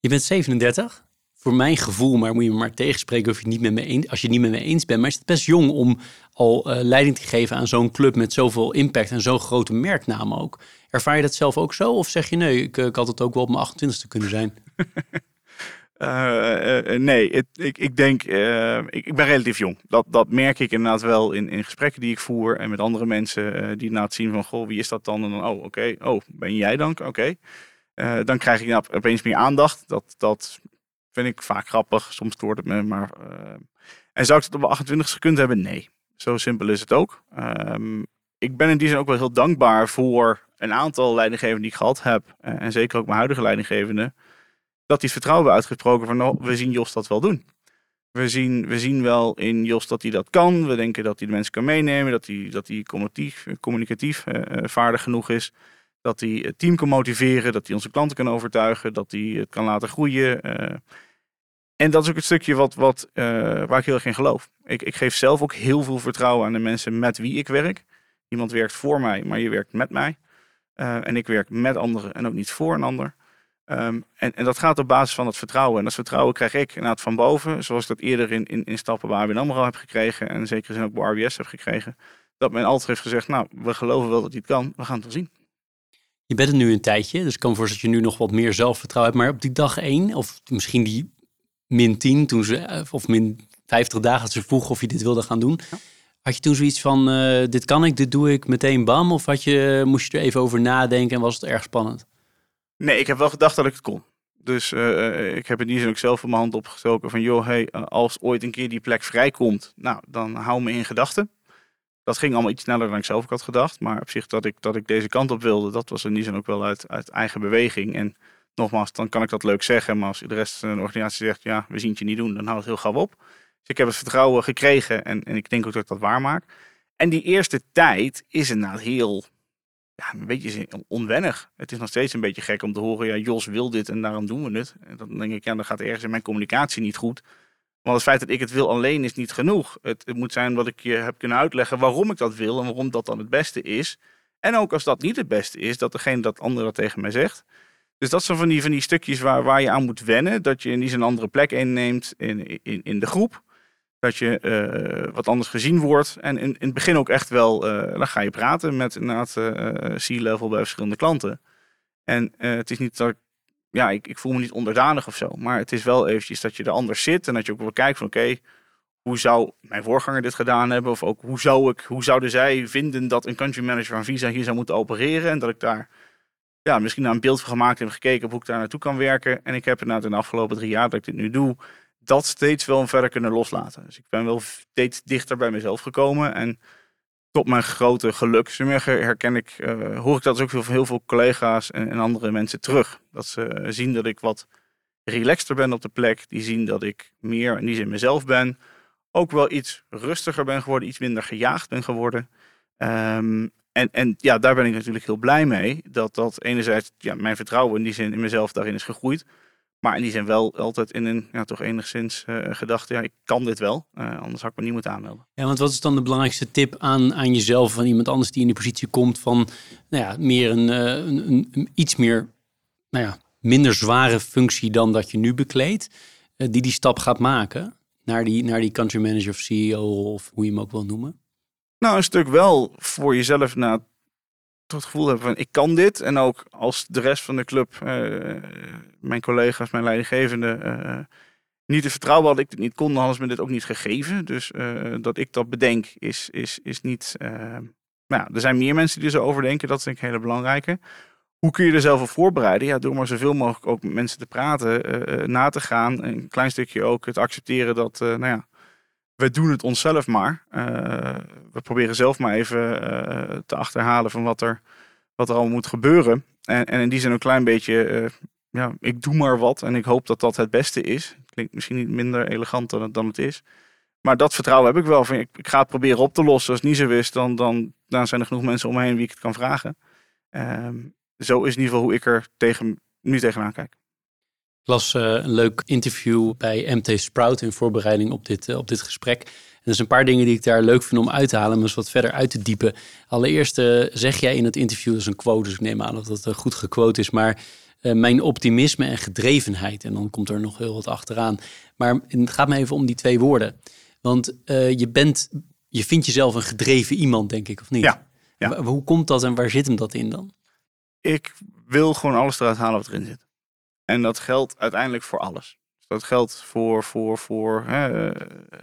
Je bent 37 voor mijn gevoel, maar moet je me maar tegenspreken of je niet met me eens, als je het niet met me eens bent. Maar is het best jong om al leiding te geven aan zo'n club met zoveel impact en zo'n grote merknaam ook. Ervaar je dat zelf ook zo? Of zeg je nee, ik, ik had het ook wel op mijn 28ste kunnen zijn? Uh, uh, nee, ik, ik denk, ik, ben relatief jong. Dat, dat merk ik inderdaad wel in, in gesprekken die ik voer en met andere mensen die na het zien van, goh, wie is dat dan? En dan, oh, oké, oh, ben jij dan? Oké. dan krijg ik nou opeens meer aandacht. Dat, dat Vind ik vaak grappig. Soms stoort het me. Maar, en zou ik het op 28 gekund hebben? Nee. Zo simpel is het ook. Um, ik ben in die zin ook wel heel dankbaar voor een aantal leidinggevenden die ik gehad heb. Uh, en zeker ook mijn huidige leidinggevende. Dat die het vertrouwen hebben uitgesproken van nou, we zien Jos dat wel doen. We zien, we zien wel in Jos dat hij dat kan. We denken dat hij de mensen kan meenemen. Dat hij, dat hij communicatief, communicatief uh, vaardig genoeg is. Dat hij het team kan motiveren, dat hij onze klanten kan overtuigen, dat hij het kan laten groeien. En dat is ook het stukje wat, wat, waar ik heel erg in geloof. Ik, ik geef zelf ook heel veel vertrouwen aan de mensen met wie ik werk. Iemand werkt voor mij, maar je werkt met mij. Uh, en ik werk met anderen en ook niet voor een ander. Um, en, en, dat gaat op basis van het vertrouwen. En dat vertrouwen krijg ik inderdaad van boven. Zoals ik dat eerder in, in, in stappen bij ABN AMRO heb gekregen. En zeker zin ook bij RBS heb gekregen. Dat men altijd heeft gezegd, nou, we geloven wel dat hij het kan. We gaan het wel zien. Je bent het nu een tijdje, dus ik kan me voorstellen dat je nu nog wat meer zelfvertrouwen hebt. Maar op die dag één, of misschien die min 10, toen ze, eh, of min 50 dagen dat ze vroegen of je dit wilde gaan doen. Had je toen zoiets van, uh, dit kan ik, dit doe ik meteen bam? Of je, moest je er even over nadenken en was het erg spannend? Nee, ik heb wel gedacht dat ik het kon. Dus uh, ik heb in die zin ook zelf van mijn hand opgestoken van, joh, hey, als ooit een keer die plek vrijkomt, nou, dan hou me in gedachten dat ging allemaal iets sneller dan ik zelf had gedacht. Maar op zich dat ik, dat ik deze kant op wilde, dat was in die zin ook wel uit, uit eigen beweging. En nogmaals, dan kan ik dat leuk zeggen. Maar als de rest van de organisatie zegt, ja, we zien het je niet doen, dan houdt het heel gauw op. Dus ik heb het vertrouwen gekregen en, en ik denk ook dat ik dat waar maak. En die eerste tijd is inderdaad heel, ja, een beetje onwennig. Het is nog steeds een beetje gek om te horen, ja, Jos wil dit en daarom doen we het. En dan denk ik, ja, dan gaat ergens in mijn communicatie niet goed. Want het feit dat ik het wil alleen is niet genoeg. Het, moet zijn wat ik je heb kunnen uitleggen waarom ik dat wil en waarom dat dan het beste is. En ook als dat niet het beste is, dat degene dat andere tegen mij zegt. Dus dat zijn van die, van die stukjes waar, waar je aan moet wennen. Dat je niet een andere plek inneemt in, in, in de groep. Dat je uh, wat anders gezien wordt. En in, in het begin ook echt wel, uh, dan ga je praten met inderdaad uh, C-level bij verschillende klanten. En het is niet dat ik ja, ik, ik voel me niet onderdanig of zo. Maar het is wel eventjes dat je er anders zit. En dat je ook wel kijkt van oké, hoe zou mijn voorganger dit gedaan hebben? Of ook hoe, zou ik, hoe zouden zij vinden dat een country manager van Visa hier zou moeten opereren? En dat ik daar ja, misschien naar een beeld van gemaakt heb gekeken op hoe ik daar naartoe kan werken. En ik heb inderdaad in de afgelopen drie jaar dat ik dit nu doe, dat steeds wel verder kunnen loslaten. Dus ik ben wel steeds dichter bij mezelf gekomen. En tot mijn grote geluk, herken ik, uh, hoor ik dat ook van heel veel collega's en, andere mensen terug. Dat ze zien dat ik wat relaxter ben op de plek. Die zien dat ik meer in die zin mezelf ben. Ook wel iets rustiger ben geworden, iets minder gejaagd ben geworden. Um, en, en ja, daar ben ik natuurlijk heel blij mee. Dat dat enerzijds ja, mijn vertrouwen in die zin in mezelf daarin is gegroeid. Maar in die zin wel altijd in een ja, toch enigszins uh, gedachte, ja, ik kan dit wel. Uh, anders had ik me niet moeten aanmelden. Ja, want wat is dan de belangrijkste tip aan, aan jezelf van iemand anders die in die positie komt van nou ja, meer een, uh, een, een, iets meer, nou ja, minder zware functie dan dat je nu bekleedt, die die stap gaat maken naar die, naar die country manager of CEO of hoe je hem ook wil noemen? Nou, een stuk wel voor jezelf na het gevoel hebben van ik kan dit. En ook als de rest van de club, uh, mijn collega's, mijn leidinggevende, uh, niet de vertrouwen had ik dit niet kon, dan hadden ze me dit ook niet gegeven. Dus uh, dat ik dat bedenk is, is, is niet... nou, er zijn meer mensen die er zo over denken, dat denk ik een hele belangrijke. Hoe kun je er zelf op voorbereiden? Ja, door maar zoveel mogelijk ook met mensen te praten, na te gaan. Een klein stukje ook het accepteren dat, nou ja, we doen het onszelf maar. Uh, we proberen zelf maar even uh, te achterhalen van wat er, wat er al moet gebeuren. En, en in die zin een klein beetje, uh, ja, ik doe maar wat en ik hoop dat dat het beste is. Klinkt misschien niet minder elegant dan het, dan het is. Maar dat vertrouwen heb ik wel. Ik, ik ga het proberen op te lossen. Als het niet zo is, dan, dan, dan zijn er genoeg mensen om me heen wie ik het kan vragen. Ehm, zo is in ieder geval hoe ik er tegen, nu tegenaan kijk. Ik las eh, een leuk interview bij MT Sprout in voorbereiding op dit, eh, op dit gesprek. En er zijn een paar dingen die ik daar leuk vind om uit te halen, maar eens wat verder uit te diepen. Allereerst eh, zeg jij in het interview, dat is een quote, dus ik neem aan dat dat goed gequote is, maar mijn optimisme en gedrevenheid. En dan komt er nog heel wat achteraan. Maar het gaat me even om die twee woorden. Want je bent, je vindt jezelf een gedreven iemand, denk ik, of niet? Ja. ja. Hoe komt dat en waar zit hem dat in dan? Ik wil gewoon alles eruit halen wat erin zit. En dat geldt uiteindelijk voor alles. Dus dat geldt voor, voor, voor eh,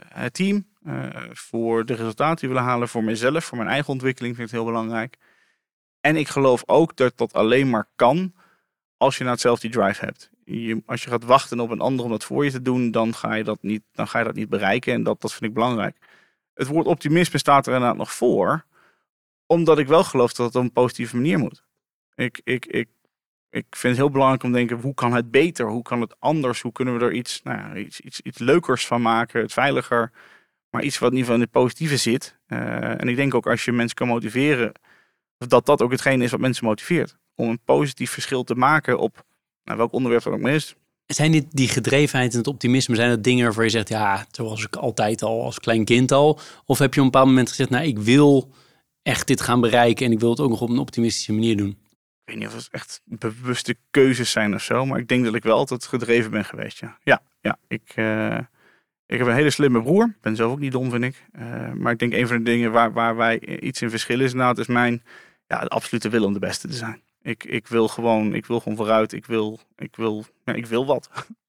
het team, uh, voor de resultaten die we willen halen, voor mezelf, voor mijn eigen ontwikkeling vind ik het heel belangrijk. En ik geloof ook dat dat alleen maar kan als je nou hetzelfde drive hebt. Je, als je gaat wachten op een ander om dat voor je te doen, dan ga je dat niet, dan ga je dat niet bereiken. En dat, dat vind ik belangrijk. Het woord optimisme staat er inderdaad nog voor, omdat ik wel geloof dat het op een positieve manier moet. Ik, ik, ik ik vind het heel belangrijk om te denken, hoe kan het beter? Hoe kan het anders? Hoe kunnen we er iets, nou iets, iets, iets leukers van maken? Het veiliger, maar iets wat in ieder geval in het positieve zit. Uh, en ik denk ook als je mensen kan motiveren, dat dat ook hetgeen is wat mensen motiveert. Om een positief verschil te maken op nou, welk onderwerp er ook maar is. Zijn dit die gedrevenheid en het optimisme, zijn dat dingen waarvan je zegt, ja, zoals ik altijd al als klein kind al? Of heb je op een bepaald moment gezegd, nou, ik wil echt dit gaan bereiken en ik wil het ook nog op een optimistische manier doen? Weet niet of het echt bewuste keuzes zijn of zo. Maar ik denk dat ik wel altijd gedreven ben geweest. Ja, ja, ja ik, uh, ik heb een hele slimme broer. Ik ben zelf ook niet dom, vind ik. Uh, maar ik denk een van de dingen waar, waar wij iets in verschillen is, nou, is mijn ja, absolute wil om de beste te zijn. Ik, ik wil gewoon, ik wil gewoon vooruit. Ik wil, ik wil, ik wil wat.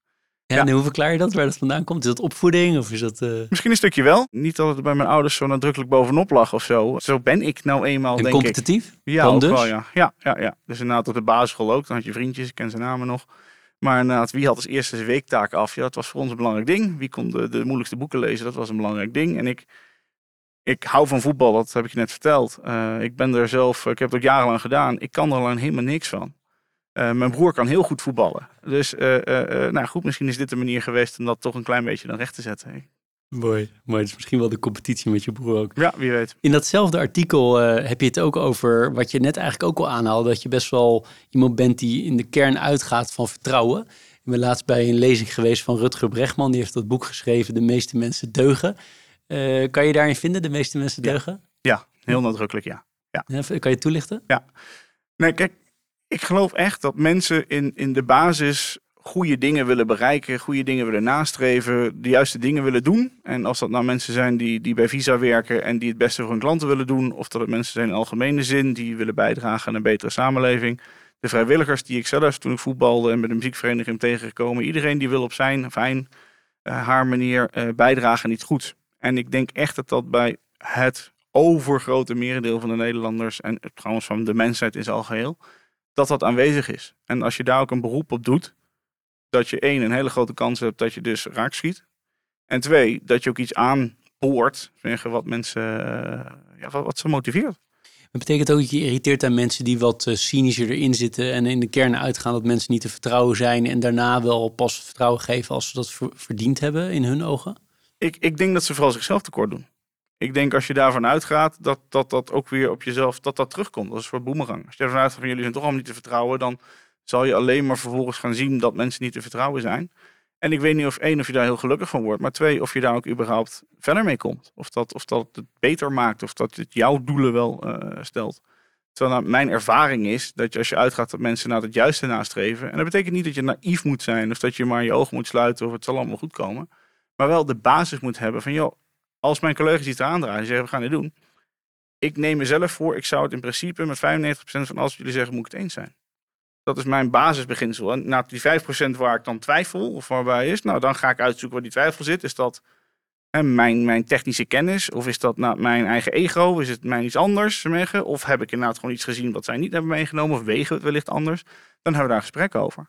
Ja, En hoe verklaar je dat? Waar dat vandaan komt? Is dat opvoeding of is dat... Uh... Misschien een stukje wel. Niet dat het bij mijn ouders zo nadrukkelijk bovenop lag of zo. Zo ben ik nou eenmaal, en denk competitief? ik. Ja, ook dus? wel, ja. ja. Ja, ja, Dus inderdaad op de basisschool ook. Dan had je vriendjes, ik ken zijn namen nog. Maar inderdaad, wie had als eerste zijn weektaak af? Ja, dat was voor ons een belangrijk ding. Wie kon de, de moeilijkste boeken lezen? Dat was een belangrijk ding. En ik, ik hou van voetbal, dat heb ik je net verteld. Uh, ik ben er zelf, ik heb het ook jarenlang gedaan. Ik kan er alleen helemaal niks van. Uh, mijn broer kan heel goed voetballen. Dus uh, uh, nou goed, misschien is dit de manier geweest om dat toch een klein beetje dan recht te zetten. Hey. Mooi, mooi. Het is misschien wel de competitie met je broer ook. Ja, wie weet. In datzelfde artikel heb je het ook over wat je net eigenlijk ook al aanhaalde. Dat je best wel iemand bent die in de kern uitgaat van vertrouwen. Ik ben laatst bij een lezing geweest van Rutger Bregman. Die heeft dat boek geschreven, De meeste mensen deugen. kan je daarin vinden, De meeste mensen deugen? Ja, ja heel nadrukkelijk ja. ja. Kan je toelichten? Ja. Nee, kijk, ik geloof echt dat mensen in, in de basis goede dingen willen bereiken, goede dingen willen nastreven, de juiste dingen willen doen. En als dat nou mensen zijn die, die bij Visa werken en die het beste voor hun klanten willen doen, of dat het mensen zijn in algemene zin die willen bijdragen aan een betere samenleving. De vrijwilligers die ik zelf toen voetbalde en met een muziekvereniging tegengekomen, iedereen die wil op zijn fijn, uh, haar manier uh, bijdragen aan iets goeds. En ik denk echt dat dat bij het overgrote merendeel van de Nederlanders en trouwens van de mensheid in zijn algeheel, dat dat aanwezig is. En als je daar ook een beroep op doet, dat je één, een hele grote kans hebt dat je dus raak schiet. En twee, dat je ook iets aanboort, wat mensen, uh, ja, wat, wat ze motiveert. Dat betekent ook dat je irriteert aan mensen die wat uh, cynischer erin zitten en in de kern uitgaan dat mensen niet te vertrouwen zijn en daarna wel pas vertrouwen geven als ze dat verdiend hebben in hun ogen? Ik, ik denk dat ze vooral zichzelf tekort doen ik denk als je daarvan uitgaat, dat, dat dat ook weer op jezelf, dat dat terugkomt. Dat is voor boemerang. Als je ervan uitgaat van jullie zijn toch allemaal niet te vertrouwen, dan zal je alleen maar vervolgens gaan zien dat mensen niet te vertrouwen zijn. En ik weet niet of één, of je daar heel gelukkig van wordt, maar twee, of je daar ook überhaupt verder mee komt. Of dat, of dat het beter maakt, of dat het jouw doelen wel uh, stelt. Terwijl nou, mijn ervaring is dat je, als je uitgaat dat mensen naar het juiste nastreven. En dat betekent niet dat je naïef moet zijn of dat je maar je ogen moet sluiten of het zal allemaal goed komen. Maar wel de basis moet hebben van, joh, als mijn collega's iets eraan en zeggen, we gaan dit doen. Ik neem mezelf voor, ik zou het in principe met 95% van alles wat jullie zeggen, moet ik het eens zijn. Dat is mijn basisbeginsel. En na die 5% waar ik dan twijfel, of waarbij is, nou dan ga ik uitzoeken waar die twijfel zit. Is dat mijn, mijn technische kennis? Of is dat nou, mijn eigen ego? Is het mijn iets anders? Of heb ik inderdaad gewoon iets gezien wat zij niet hebben meegenomen? Of wegen we het wellicht anders? Dan hebben we daar een gesprek over.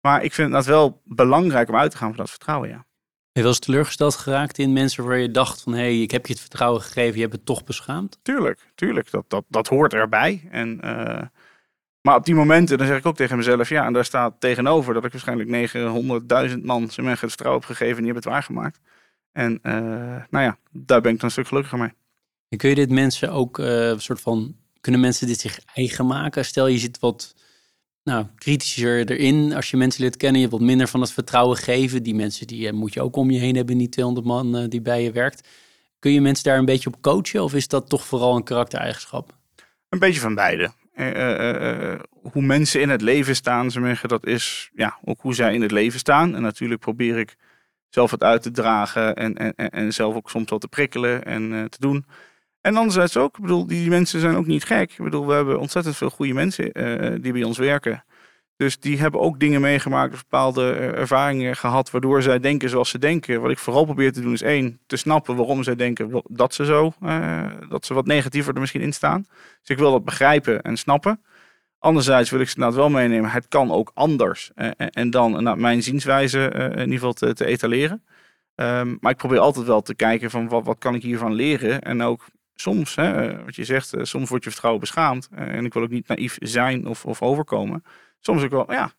Maar ik vind het wel belangrijk om uit te gaan van dat vertrouwen, ja. Je wel eens teleurgesteld geraakt in mensen waar je dacht van... hé, hey, ik heb je het vertrouwen gegeven, je hebt het toch beschaamd? Tuurlijk, tuurlijk. Dat, dat, dat hoort erbij. En, uh, maar op die momenten, dan zeg ik ook tegen mezelf... ja, en daar staat tegenover dat ik waarschijnlijk 900.000 man... zijn het vertrouwen heb gegeven en die hebben het waargemaakt. En uh, nou ja, daar ben ik dan een stuk gelukkiger mee. En kun je dit mensen ook uh, soort van, kunnen mensen dit zich eigen maken? Stel je zit wat nou, kritischer erin. Als je mensen leert kennen, je wat minder van het vertrouwen geven. Die mensen die moet je ook om je heen hebben, niet 200 man die bij je werkt. Kun je mensen daar een beetje op coachen of is dat toch vooral een karaktereigenschap? Een beetje van beide. Uh, hoe mensen in het leven staan, ze zeggen, dat is ja, ook hoe zij in het leven staan. En natuurlijk probeer ik zelf het uit te dragen en, en, en zelf ook soms wat te prikkelen en te doen. En anderzijds ook, ik bedoel, die mensen zijn ook niet gek. Ik bedoel, we hebben ontzettend veel goede mensen die bij ons werken. Dus die hebben ook dingen meegemaakt, bepaalde ervaringen gehad, waardoor zij denken zoals ze denken. Wat ik vooral probeer te doen is één, te snappen waarom zij denken dat ze zo, uh, dat ze wat negatiever er misschien in staan. Dus ik wil dat begrijpen en snappen. Anderzijds wil ik ze inderdaad wel meenemen, het kan ook anders. En dan naar mijn zienswijze in ieder geval te, etaleren. Um, maar ik probeer altijd wel te kijken van wat, wat kan ik hiervan leren. En ook soms, hè, wat je zegt, soms wordt je vertrouwen beschaamd. en ik wil ook niet naïef zijn of, of overkomen soms ook wel, ja,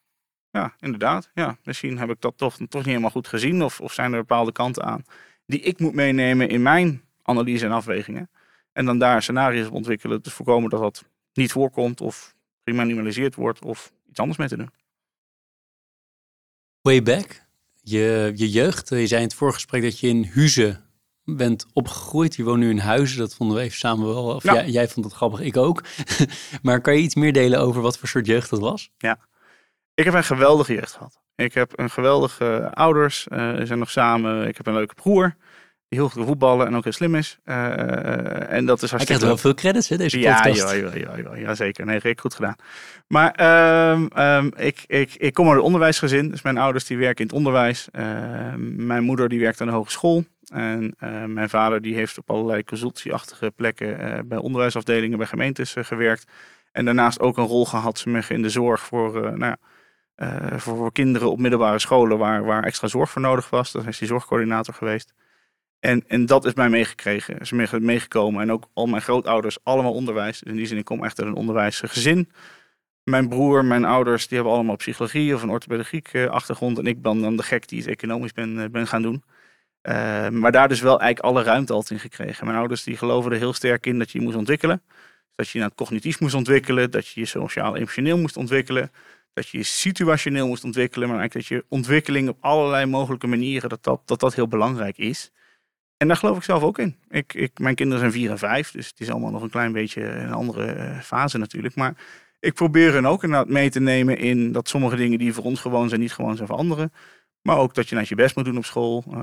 ja, inderdaad. Ja, misschien heb ik dat toch, toch niet helemaal goed gezien. Of, of zijn er bepaalde kanten aan die ik moet meenemen in mijn analyse en afwegingen. En dan daar scenario's op ontwikkelen. Te voorkomen dat dat niet voorkomt of geminimaliseerd wordt of iets anders mee te doen. Way back, je, je jeugd. Je zei in het voorgesprek dat je in Huizen bent opgegroeid. Je woont nu in Huizen. Dat vonden we even samen wel. Of jij, jij, vond het grappig, ik ook. maar kan je iets meer delen over wat voor soort jeugd dat was? Ja, ik heb een geweldige jeugd gehad. Ik heb een geweldige ouders. Uh, we zijn nog samen. Ik heb een leuke broer. Die heel goed voetballen en ook heel slim is. Uh, en dat is hartstikke... Hij krijgt wel veel credits, hè, deze ja, podcast. Ja, ja, ja, ja, zeker. Nee, ik goed gedaan. Maar um, um, ik, ik, ik kom uit een onderwijsgezin. Dus mijn ouders die werken in het onderwijs. Uh, mijn moeder die werkt aan de hogeschool. En uh, mijn vader die heeft op allerlei consultieachtige plekken uh, bij onderwijsafdelingen, bij gemeentes uh, gewerkt. En daarnaast ook een rol gehad in de zorg voor, nou voor, voor, kinderen op middelbare scholen waar, waar extra zorg voor nodig was. Dat is hij zorgcoördinator geweest. En, en dat is mij meegekregen, is meegekomen. En ook al mijn grootouders, allemaal onderwijs. Dus in die zin, ik kom echt uit een onderwijsgezin. Mijn broer, mijn ouders, die hebben allemaal psychologie of een orthopedagogiek achtergrond. En ik ben dan de gek die het economisch ben, ben gaan doen. Uh, maar daar dus wel eigenlijk alle ruimte altijd in gekregen. Mijn ouders die geloven er heel sterk in dat je je moest ontwikkelen. Dat je je het cognitief moest ontwikkelen, dat je je sociaal-emotioneel moest ontwikkelen, dat je je situationeel moest ontwikkelen, maar eigenlijk dat je ontwikkeling op allerlei mogelijke manieren, dat dat, dat, dat heel belangrijk is. En daar geloof ik zelf ook in. Ik, ik, mijn kinderen zijn vier en vijf, dus het is allemaal nog een klein beetje een andere fase natuurlijk. Maar ik probeer hen ook inderdaad mee te nemen in dat sommige dingen die voor ons gewoon zijn, niet gewoon zijn voor anderen. Maar ook dat je naar je best moet doen op school. Uh,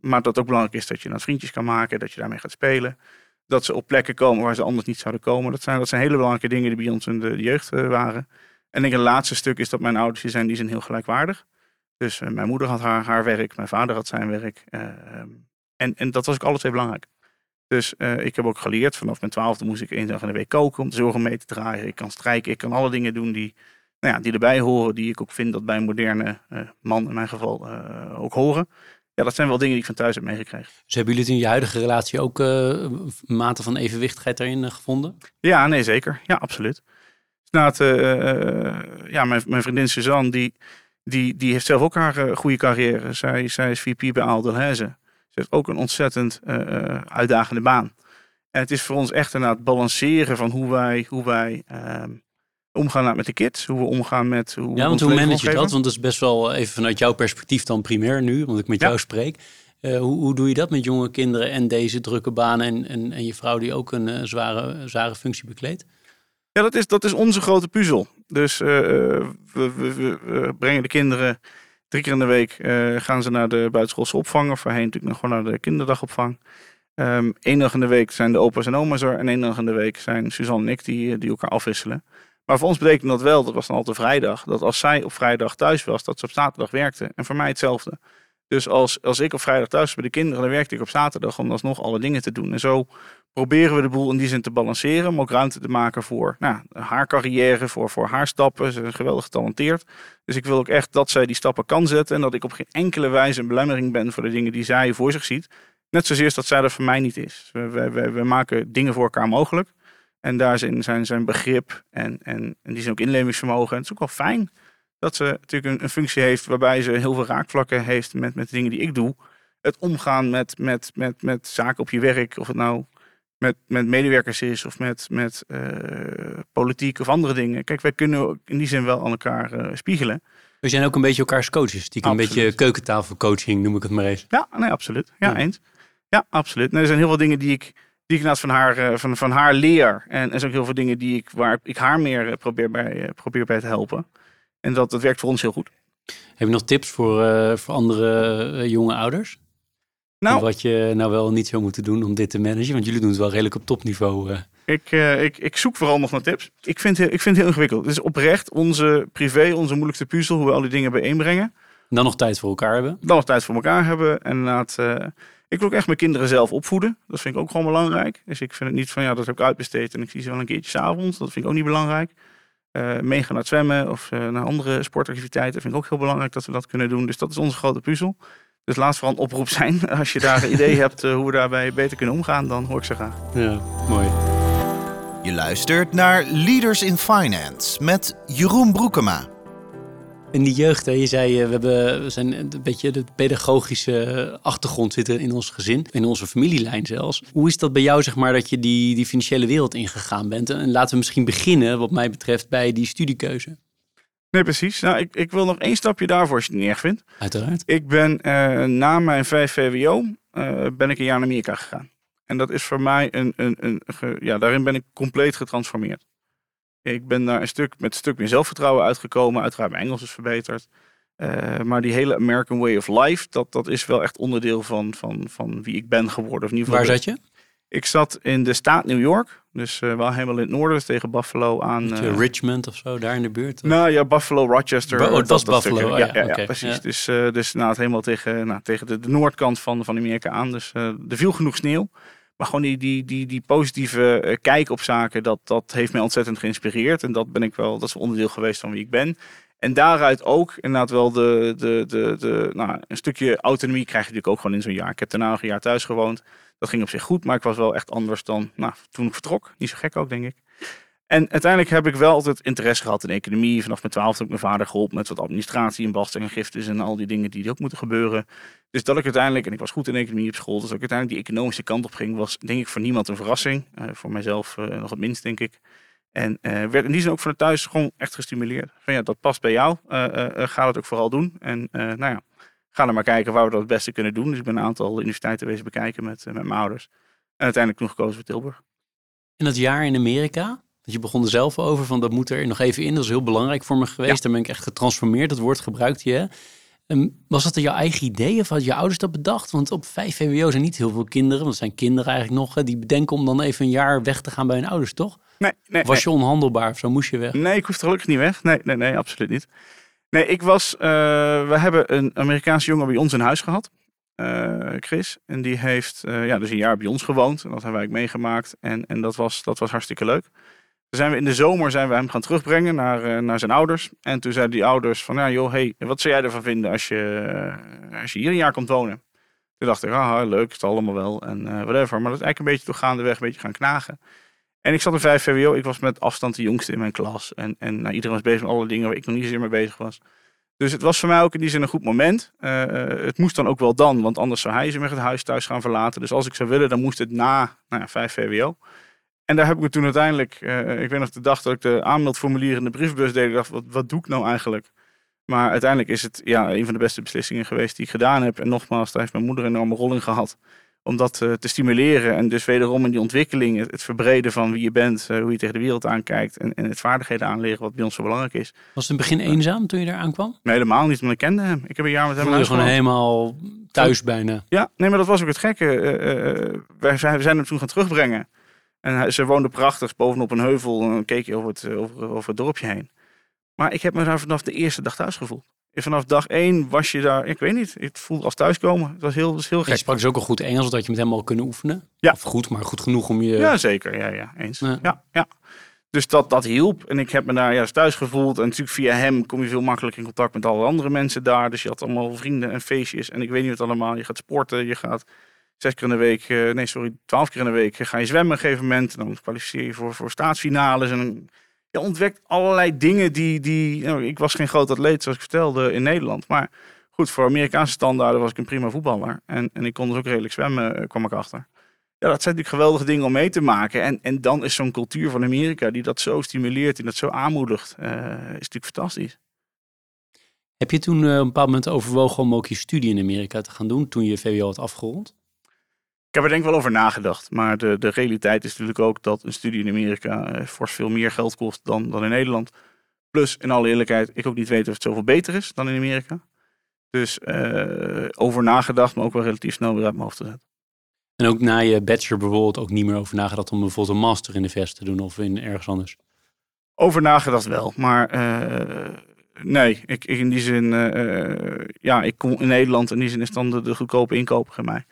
maar dat ook belangrijk is dat je naar vriendjes kan maken, dat je daarmee gaat spelen. Dat ze op plekken komen waar ze anders niet zouden komen. Dat zijn, dat zijn hele belangrijke dingen die bij ons in de jeugd uh, waren. En ik het laatste stuk is dat mijn ouders die zijn, die zijn heel gelijkwaardig. Dus mijn moeder had haar, haar werk, mijn vader had zijn werk. En, en dat was ook alle twee belangrijk. Dus ik heb ook geleerd, vanaf mijn twaalfde moest ik één dag in de week koken om de zorgen mee te draaien. Ik kan strijken, ik kan alle dingen doen die, nou ja, die erbij horen, die ik ook vind dat bij een moderne uh, man in mijn geval uh, ook horen. Ja, dat zijn wel dingen die ik van thuis heb meegekregen. Dus hebben jullie in je huidige relatie ook uh, mate van evenwichtigheid daarin gevonden? Ja, nee, zeker. Ja, absoluut. Nou, ja, mijn, mijn vriendin Suzanne, die, die, die heeft zelf ook haar goede carrière. Zij, zij is VP bij Aal Delhaize. Ze heeft ook een ontzettend uitdagende baan. En het is voor ons echt het balanceren van hoe wij, hoe wij ehm, omgaan met de kids, hoe we omgaan met hoe Ja, want hoe manage je dat? Want dat is best wel even vanuit jouw perspectief dan primair nu, want ik met jou spreek. Uh, hoe, hoe, doe je dat met jonge kinderen en deze drukke banen en, en, en je vrouw die ook een uh, zware, zware functie bekleedt? Ja, dat is, dat is onze grote puzzel. Dus uh, we, we, we, brengen de kinderen drie keer in de week gaan ze naar de buitenschoolse opvang. Of voorheen natuurlijk nog gewoon naar de kinderdagopvang. Eén dag in de week zijn de opa's en oma's er. En één dag in de week zijn Suzanne en ik die, die elkaar afwisselen. Maar voor ons betekent dat wel, dat was dan altijd vrijdag, dat als zij op vrijdag thuis was, dat ze op zaterdag werkte. En voor mij hetzelfde. Dus als, als ik op vrijdag thuis was bij de kinderen, dan werkte ik op zaterdag om alsnog alle dingen te doen. En zo proberen we de boel in die zin te balanceren, maar ook ruimte te maken voor nou, haar carrière, voor, voor haar stappen. Ze is geweldig getalenteerd. Dus ik wil ook echt dat zij die stappen kan zetten en dat ik op geen enkele wijze een belemmering ben voor de dingen die zij voor zich ziet. Net zozeer als dat zij er voor mij niet is. We, we, we, maken dingen voor elkaar mogelijk. En daar zijn zijn, zijn begrip en, en, en die zijn ook inlevingsvermogen. En het is ook wel fijn dat ze natuurlijk een, een, functie heeft waarbij ze heel veel raakvlakken heeft met, met de dingen die ik doe. het omgaan met, met, met, met zaken op je werk. Of het nou met, met medewerkers is of met, met uh, politiek of andere dingen. Kijk, wij kunnen in die zin wel aan elkaar uh, spiegelen. We zijn ook een beetje elkaars coaches. Die een beetje keukentafelcoaching noem ik het maar eens. Ja, nee, absoluut. Ja, ja. eens. Ja, absoluut. Nee, er zijn heel veel dingen die ik, die ik naast van haar, uh, van, van haar leer. En er zijn ook heel veel dingen die ik, waar ik haar meer probeer, bij, probeer bij te helpen. En dat, dat werkt voor ons heel goed. Heb je nog tips voor, voor andere jonge ouders? Nou, wat je nou wel niet zou moeten doen om dit te managen? Want jullie doen het wel redelijk op topniveau. Uh. Ik, uh, ik, ik zoek vooral nog naar tips. Ik vind, ik vind het heel ingewikkeld. Het is oprecht onze privé, onze moeilijkste puzzel, hoe we al die dingen bijeenbrengen. En dan nog tijd voor elkaar hebben. Dan nog tijd voor elkaar hebben. En inderdaad, uh, ik wil ook echt mijn kinderen zelf opvoeden. Dat vind ik ook gewoon belangrijk. Dus ik vind het niet van, ja, dat heb ik uitbesteed en ik zie ze wel een keertje s'avonds. Dat vind ik ook niet belangrijk. Uh, meegaan naar het zwemmen of naar andere sportactiviteiten vind ik ook heel belangrijk dat we dat kunnen doen. Dus dat is onze grote puzzel. Dus laat vooral een oproep zijn. Als je daar een idee hebt uh, hoe we daarbij beter kunnen omgaan, dan hoor ik ze graag. Ja, mooi. Je luistert naar Leaders in Finance met Jeroen Broekema. In die jeugd, hè, je zei, we, hebben, we zijn een beetje de pedagogische achtergrond zitten in ons gezin, in onze familielijn zelfs. Hoe is dat bij jou, zeg maar, dat je die, die financiële wereld ingegaan bent? En laten we misschien beginnen, wat mij betreft, bij die studiekeuze. Nee, precies. Nou, ik, ik wil nog één stapje daarvoor als je het niet erg vindt. Uiteraard. Ik ben uh, na mijn vijf VWO uh, ben ik een jaar naar Amerika gegaan. En dat is voor mij een, een, een, ja, daarin ben ik compleet getransformeerd. Ik ben daar een stuk met een stuk meer zelfvertrouwen uitgekomen. Uiteraard mijn Engels is verbeterd. Uh, maar die hele American way of life, dat, dat is wel echt onderdeel van, van, van wie ik ben geworden. Of in ieder geval Waar zat je? Ik zat in de staat New York. Dus uh, wel helemaal in het noorden, dus tegen Buffalo aan. Uh, Richmond of zo, daar in de buurt? Of? Nou ja, Buffalo, Rochester. Bo oh, dat, was Buffalo, oh, ja, ja, ja, precies. Ja. Dus, uh, dus nou, het helemaal tegen, nou, tegen de, de, noordkant van, van Amerika aan. Dus er viel genoeg sneeuw. Maar gewoon die, die, die, die positieve kijk op zaken, dat, dat heeft mij ontzettend geïnspireerd. En dat ben ik wel, dat is onderdeel geweest van wie ik ben. En daaruit ook inderdaad wel de, de, de, de, nou, een stukje autonomie krijg je natuurlijk ook gewoon in zo'n jaar. Ik heb daarna een jaar thuis gewoond. Dat ging op zich goed, maar ik was wel echt anders dan nou, toen ik vertrok. Niet zo gek ook, denk ik. En uiteindelijk heb ik wel altijd interesse gehad in economie. Vanaf mijn twaalfde heb ik mijn vader geholpen met wat administratie en belasting en giftes en al die dingen die ook moeten gebeuren. Dus dat ik uiteindelijk, en ik was goed in economie op school, dus dat ik uiteindelijk die economische kant op ging, was denk ik voor niemand een verrassing. Uh, voor mijzelf uh, nog het minst, denk ik. En uh, werd in die zin ook vanuit thuis gewoon echt gestimuleerd. Van ja, dat past bij jou. ga het ook vooral doen. En nou ja, ga er maar kijken waar we dat het beste kunnen doen. Dus ik ben een aantal universiteiten wezen bekijken met, met mijn ouders. En uiteindelijk toen gekozen voor Tilburg. In dat jaar in Amerika, want je begon er zelf over van dat moet er nog even in. Dat is heel belangrijk voor me geweest. Ja. Daar ben ik echt getransformeerd. Dat woord gebruikt je. Um, was dat jouw eigen idee of had je ouders dat bedacht? Want op 5 VWO zijn niet heel veel kinderen, want zijn kinderen eigenlijk nog, die bedenken om dan even een jaar weg te gaan bij hun ouders, toch? Nee, nee. Of was je onhandelbaar of zo moest je weg? Nee, ik hoefde gelukkig niet weg. Nee, nee, nee, absoluut niet. Nee, ik was. Uh, we hebben een Amerikaanse jongen bij ons in huis gehad. Uh, Chris. En die heeft uh, ja, dus een jaar bij ons gewoond. En dat hebben wij meegemaakt. En, en dat, was, dat was hartstikke leuk. Toen zijn we in de zomer zijn we hem gaan terugbrengen naar, naar zijn ouders. En toen zeiden die ouders van, ja joh, hey, wat zou jij ervan vinden als je, als je hier een jaar komt wonen? Toen dacht ik, ah, leuk, het allemaal wel en whatever. Maar dat is eigenlijk een beetje toch gaandeweg een beetje gaan knagen. En ik zat in 5 VWO. Ik was met afstand de jongste in mijn klas. En, en nou, iedereen was bezig met alle dingen waar ik nog niet zozeer mee bezig was. Dus het was voor mij ook in die zin een goed moment. Uh, het moest dan ook wel dan, want anders zou hij ze met het huis thuis gaan verlaten. Dus als ik zou willen, dan moest het na nou ja, 5 VWO. En daar heb ik me toen uiteindelijk, uh, ik weet nog de dag dat ik de aanmeldformulier in de briefbus deed. Ik dacht, wat, wat doe ik nou eigenlijk? Maar uiteindelijk is het ja, een van de beste beslissingen geweest die ik gedaan heb. En nogmaals, daar heeft mijn moeder een enorme rol in gehad om dat uh, te stimuleren. En dus wederom in die ontwikkeling, het, verbreden van wie je bent, uh, hoe je tegen de wereld aankijkt en, en het vaardigheden aanleren, wat bij ons zo belangrijk is. Was het in het begin eenzaam toen je daar aankwam? Nee, helemaal niet, want ik kende hem. Ik heb een jaar met hem Voel je gewoon helemaal thuis bijna? Ja, nee, maar dat was ook het gekke. Uh, wij zijn, we zijn hem toen gaan terugbrengen. En hij, ze woonde prachtig bovenop een heuvel en keek je over het, over, over het dorpje heen. Maar ik heb me daar vanaf de eerste dag thuis gevoeld vanaf dag één was je daar, ik weet niet, het voelde als thuiskomen. Het was heel, was heel gek. Je sprak dus ook al goed Engels, dat je met hem al kunnen oefenen. Ja. Of goed, maar goed genoeg om je... Ja, zeker. Ja, ja, eens. Ja, ja. ja. Dus dat, dat hielp. En ik heb me daar juist thuis gevoeld. En natuurlijk via hem kom je veel makkelijker in contact met alle andere mensen daar. Dus je had allemaal vrienden en feestjes. En ik weet niet wat allemaal. Je gaat sporten, je gaat zes keer in de week, nee sorry, twaalf keer in de week ga je zwemmen op een gegeven moment. En dan kwalificeer je voor, voor staatsfinales. En je ontdekt allerlei dingen die. die nou, ik was geen groot atleet, zoals ik vertelde, in Nederland. Maar goed, voor Amerikaanse standaarden was ik een prima voetballer. En, en ik kon dus ook redelijk zwemmen, eh, kwam ik achter. Ja, dat zijn natuurlijk geweldige dingen om mee te maken. En, en dan is zo'n cultuur van Amerika die dat zo stimuleert, die dat zo aanmoedigt, eh, is natuurlijk fantastisch. Heb je toen eh, een bepaald moment overwogen om ook je studie in Amerika te gaan doen toen je VWO had afgerond? Ik heb er denk ik wel over nagedacht. Maar de, de realiteit is natuurlijk ook dat een studie in Amerika eh, fors veel meer geld kost dan, dan in Nederland. Plus, in alle eerlijkheid, ik ook niet weet of het zoveel beter is dan in Amerika. Dus eh, over nagedacht, maar ook wel relatief snel weer uit mijn hoofd te zetten. En ook na je bachelor bijvoorbeeld ook niet meer over nagedacht om bijvoorbeeld een master in de VS te doen of in ergens anders? Over nagedacht wel, maar eh, nee, ik, ik in die zin, ja, ik kom in Nederland, in die zin is dan de, de goedkope inkoper in mij.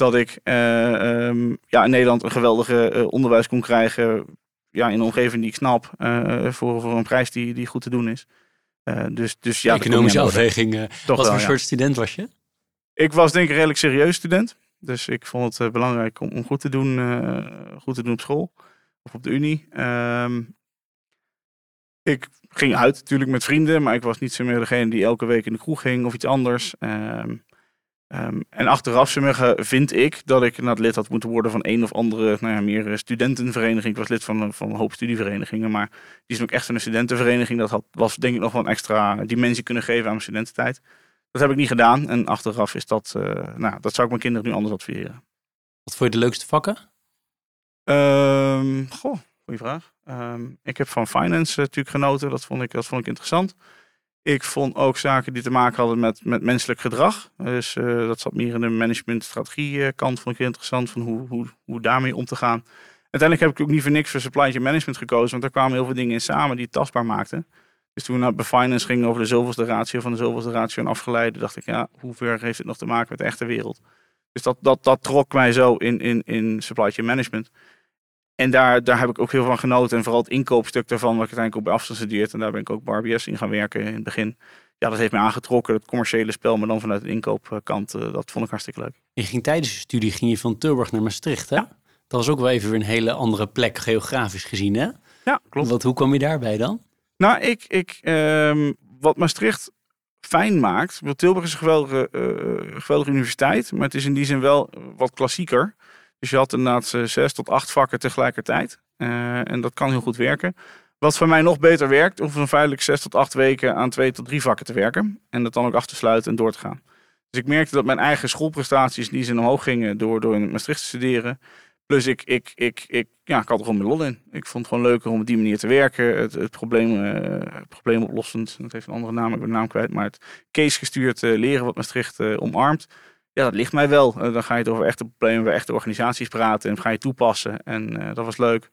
Dat ik eh, ehm, ja, in Nederland een geweldige eh, onderwijs kon krijgen, ja, in een omgeving die ik snap, eh, voor, voor een prijs die, die goed te doen is. Dus, dus ja, Economische afweging. Toch wat wel, voor ja. soort student was je? Ik was denk ik een redelijk serieus student. Dus ik vond het belangrijk om, om goed, te doen, goed te doen op school. Of op de unie. Ehm, ik ging uit natuurlijk met vrienden. Maar ik was niet zo meer degene die elke week in de kroeg ging of iets anders. Ehm, ehm, en achteraf vind ik dat ik inderdaad lid had moeten worden van een of andere nou ja, meer eh, studentenvereniging. Ik was lid van, een- van een hoop studieverenigingen. Maar die is ook echt een studentenvereniging. Dat had, was denk ik nog wel een extra dimensie kunnen geven aan mijn studententijd. Dat heb ik niet gedaan. En achteraf is dat, eh, nou, dat zou ik mijn kinderen nu anders adviseren. Wat vond je de leukste vakken? Ehm goh, goede vraag. Ehm, ik heb van finance eh, natuurlijk genoten. Dat vond, ik, dat vond ik interessant. Ik vond ook zaken die te maken hadden met, met menselijk gedrag. Dus eh, dat zat meer in de management-strategie eh, kant. Vond ik interessant van hoe, hoe, hoe daarmee om te gaan. Uiteindelijk heb ik ook niet voor niks voor supply chain management gekozen. Want daar kwamen heel veel dingen in samen die het tastbaar maakten. Dus toen naar finance gingen over de zoveelste ratio van de zoveelste ratio en afgeleide, dacht ik, ja, hoe ver heeft het nog te maken met de echte wereld? Dus dat, dat, dat trok mij zo in, in, in supply chain management. En daar, daar heb ik ook heel van genoten. En vooral het inkoopstuk daarvan, wat ik uiteindelijk ook bij afstand studeerd. En daar ben ik ook RBS in gaan werken in het begin. Ja, dat heeft me aangetrokken, het commerciële spel, maar dan vanuit de inkoopkant. eh, dat vond ik hartstikke leuk. Je ging tijdens je studie ging je van Tilburg naar Maastricht, hè? Dat was ook wel even weer een hele andere plek, geografisch gezien, hè? Ja, klopt. Wat, hoe kwam je daarbij dan? Nou, ik, ik, ehm, wat Maastricht fijn maakt. Tilburg is een geweldige, eh, geweldige universiteit, maar het is in die zin wel wat klassieker. Dus je had inderdaad eh, zes tot acht vakken tegelijkertijd. Eh, en dat kan heel goed werken. Wat voor mij nog beter werkt, om van feitelijk zes tot acht weken aan twee tot drie vakken te werken. En dat dan ook af te sluiten en door te gaan. Dus ik merkte dat mijn eigen schoolprestaties die zin omhoog gingen door, door in Maastricht te studeren. Plus ik, ik, ik, ik, ja, ik had er gewoon mijn lol in. Ik vond het gewoon leuker om op die manier te werken. Het, probleem, eh, het probleem oplossend, dat heeft een andere naam, ik ben de naam kwijt. Maar het case gestuurd eh, leren wat Maastricht eh, omarmt. Ja, dat ligt mij wel. Eh, dan ga je het over echte problemen bij echte organisaties praten en ga je toepassen. En eh, dat was leuk.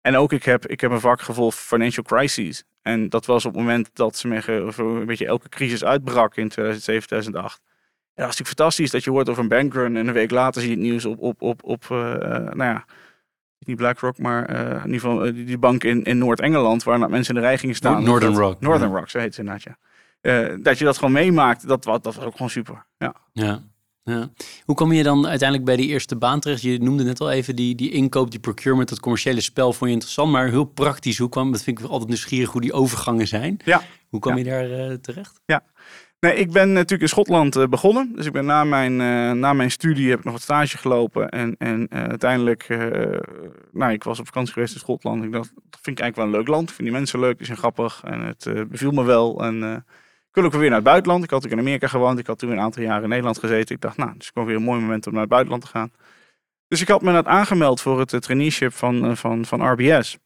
En ook ik heb, ik heb een vak gevolgd Financial Crises. En dat was op het moment dat ze me ge- zo een beetje elke crisis uitbrak in 2007, 2008. Ja, dat is natuurlijk fantastisch dat je hoort over een bankrun en een week later zie je het nieuws op, op, op, op eh, nou ja, niet BlackRock, maar in ieder geval die, bank in, in Noord-Engeland waar nou mensen in de rij gingen staan. Northern Dat- Rock. Northern Ja. Rock, zo heet ze inderdaad, ja. Dat je dat gewoon meemaakt, dat, dat was ook gewoon super. Ja. Ja. Ja. Hoe kwam je dan uiteindelijk bij die eerste baan terecht? Je noemde net al even die, die inkoop, die procurement, dat commerciële spel vond je interessant, maar heel praktisch. Hoe kwam, dat vind ik altijd nieuwsgierig hoe die overgangen zijn. Ja. Hoe kwam Ja. je daar eh, terecht? Nee, ik ben natuurlijk in Schotland eh, begonnen. Dus ik ben na mijn, eh, na mijn studie heb ik nog wat stage gelopen. En, en uiteindelijk, nou, ik was op vakantie geweest in Schotland. Ik dacht, dat vind ik eigenlijk wel een leuk land. Ik vind die mensen leuk, die zijn grappig. En het beviel me wel. En ik wil ook weer naar het buitenland. Ik had ook in Amerika gewoond. Ik had toen een aantal jaren in Nederland gezeten. Ik dacht, nou, het is gewoon weer een mooi moment om naar het buitenland te gaan. Dus ik had me net aangemeld voor het traineeship van, eh, van, van RBS.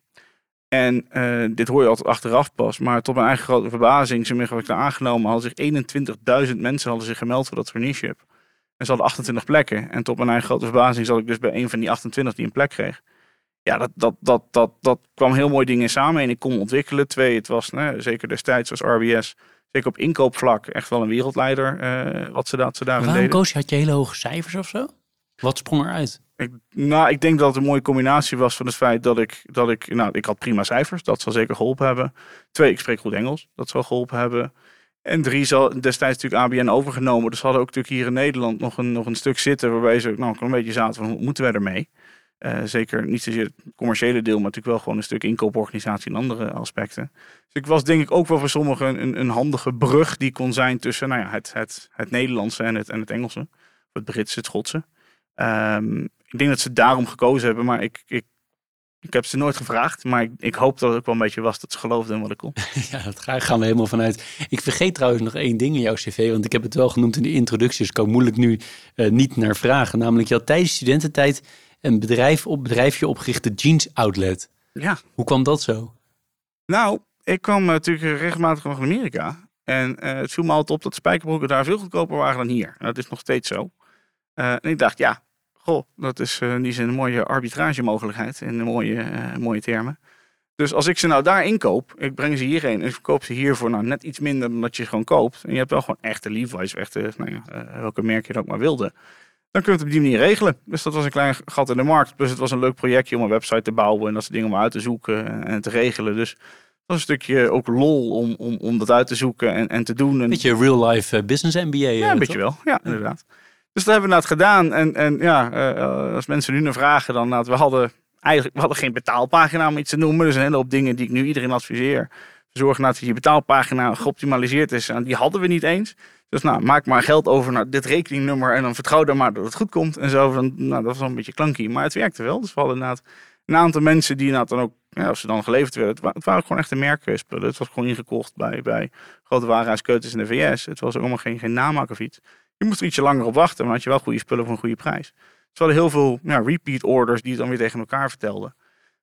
En eh, dit hoor je altijd achteraf pas. Maar tot mijn eigen grote verbazing, ze had ik daar aangenomen, hadden zich 21.000 mensen hadden zich gemeld voor dat traineeship. En ze hadden 28 plekken. En tot mijn eigen grote verbazing zat ik dus bij een van die 28 die een plek kreeg. Ja, dat, dat, dat, dat, dat kwam heel mooi dingen samen. En ik kon ontwikkelen. Twee, het was nou, zeker destijds als RBS, zeker op inkoopvlak, echt wel een wereldleider. eh, wat ze, dat, ze daarin Waarom deden. koos je? Had je hele hoge cijfers of zo? Wat sprong eruit? Ik, nou, ik denk dat het een mooie combinatie was van het feit dat ik, dat ik, nou, ik had prima cijfers. Dat zal zeker geholpen hebben. Twee, ik spreek goed Engels. Dat zal geholpen hebben. En drie, zal destijds natuurlijk ABN overgenomen. Dus hadden ook natuurlijk hier in Nederland nog een, nog een stuk zitten waarbij ze nou, een beetje zaten van hoe moeten wij ermee? Eh, zeker niet zozeer het commerciële deel, maar natuurlijk wel gewoon een stuk inkooporganisatie en andere aspecten. Dus ik was denk ik ook wel voor sommigen een, een handige brug die kon zijn tussen nou ja, het, het, het Nederlandse en het, en het Engelse. Het Britse, het Schotse. Ehm, ik denk dat ze daarom gekozen hebben, maar ik, ik, ik heb ze nooit gevraagd. Maar ik, ik hoop dat het ook wel een beetje was dat ze geloofden in wat ik kon. Ja, dat gaan we helemaal vanuit. Ik vergeet trouwens nog één ding in jouw cv, want ik heb het wel genoemd in de introductie, dus ik kan moeilijk nu uh, niet naar vragen. Namelijk, je had tijdens studententijd een bedrijf op, bedrijfje opgericht, de Jeans Outlet. Ja. Hoe kwam dat zo? Nou, ik kwam natuurlijk regelmatig van Amerika. En uh, het viel me altijd op dat spijkerbroeken daar veel goedkoper waren dan hier. En dat is nog steeds zo. Uh, en ik dacht, ja, goh, dat is uh, in die zin een mooie arbitragemogelijkheid in de mooie, mooie termen. Dus als ik ze nou daar inkoop, ik breng ze hierheen en ik verkoop ze hier voor nou net iets minder dan dat je gewoon koopt. En je hebt wel gewoon echte Levi's, echte, nou ja, welke merk je ook maar wilde. Dan kun je het op die manier regelen. Dus dat was een klein gat in de markt. Plus het was een leuk projectje om een website te bouwen en dat soort dingen om uit te zoeken en te regelen. Dus was een stukje ook lol om, om, om dat uit te zoeken en, en te doen. Een beetje real life business MBA. Ja, een beetje wel. Ja, inderdaad. Dus dat hebben we het gedaan. En, en ja, uh, als mensen nu naar vragen, dan nou, we hadden eigenlijk we hadden geen betaalpagina om iets te noemen. Dus een hele hoop dingen die ik nu iedereen adviseer. Zorg nou dat je betaალpagina geoptimaliseerd is. En die hadden we niet eens. Dus nou, maak maar geld over naar dit rekeningnummer en dan vertrouw dan maar dat het goed komt. En zo, dan, nou, dat was wel een beetje klanky, maar het werkte wel. Dus we hadden inderdaad een aantal mensen die inderdaad dan ook, ja, als ze dan geleverd werden, het, waren gewoon echte merkspullen. Het was gewoon ingekocht bij, bij grote warenhuiskeutens in de VS. Het was allemaal geen, geen namaak of iets. Je moest er ietsje langer op wachten, maar had je wel goede spullen voor een goede prijs. Dus we hadden heel veel ja, repeat orders die het dan weer tegen elkaar vertelden.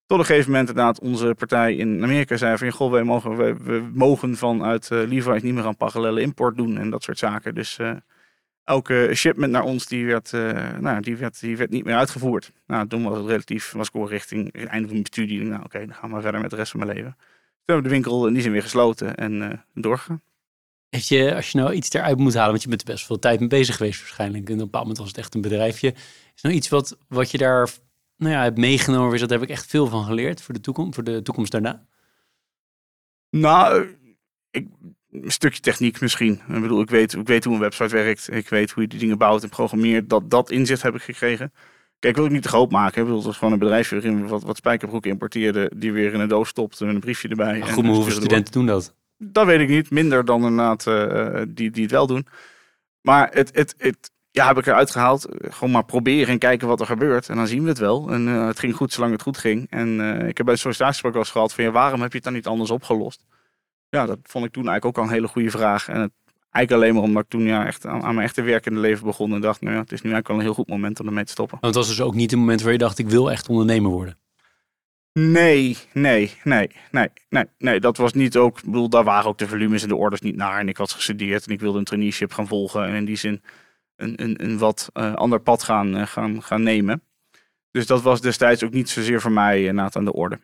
Tot een gegeven moment inderdaad onze partij in Amerika zei van... Goh, wij mogen, wij, we mogen vanuit uh, Levi's niet meer aan parallele import doen en dat soort zaken. Dus uh, elke shipment naar ons die werd, uh, nou, die werd, die werd niet meer uitgevoerd. Nou, toen was het relatief, was ik richting het einde van mijn studie. Nou oké, dan gaan we verder met de rest van mijn leven. Toen hebben we de winkel in die zin weer gesloten en doorgegaan. Heeft je, als je nou iets eruit moet halen, want je bent er best veel tijd mee bezig geweest waarschijnlijk. En op een bepaald moment was het echt een bedrijfje. Is nou iets wat, wat je daar nou ja, heb meegenomen is, dat heb ik echt veel van geleerd voor de toekomst, voor de toekomst daarna? Nou, ik, een stukje techniek misschien. Ik bedoel, ik weet, ik weet hoe een website werkt. Ik weet hoe je die dingen bouwt en programmeert. Dat, dat inzicht heb ik gekregen. Kijk, wil ik niet te groot maken. Ik bedoel, het gewoon een bedrijfje waarin we wat, wat spijkerbroek importeerde. Die weer in een doos stopte met een briefje erbij. Ach, goed, maar hoeveel studenten doen dat? Dat weet ik niet. Minder dan inderdaad uh, die, die het wel doen. Maar het, het, het, ja, heb ik eruit gehaald. Gewoon maar proberen en kijken wat er gebeurt. En dan zien we het wel. En uh, het ging goed zolang het goed ging. En uh, ik heb bij het sollicitatiegesprek wel eens gehad van... Ja, waarom heb je het dan niet anders opgelost? Ja, dat vond ik toen eigenlijk ook al een hele goede vraag. En het, eigenlijk alleen maar omdat ik toen ja, echt aan, aan mijn echte werkende leven begon. En dacht, nou ja, het is nu eigenlijk al een heel goed moment om ermee te stoppen. Want het was dus ook niet een moment waar je dacht, ik wil echt ondernemer worden? Nee, nee, nee, nee, nee, nee. Dat was niet ook. Ik bedoel, daar waren ook de volumes en de orders niet naar. En ik had gestudeerd en ik wilde een traineeship gaan volgen. En in die zin een, een, een wat uh, ander pad gaan, uh, gaan, gaan nemen. Dus dat was destijds ook niet zozeer voor mij uh, aan de orde.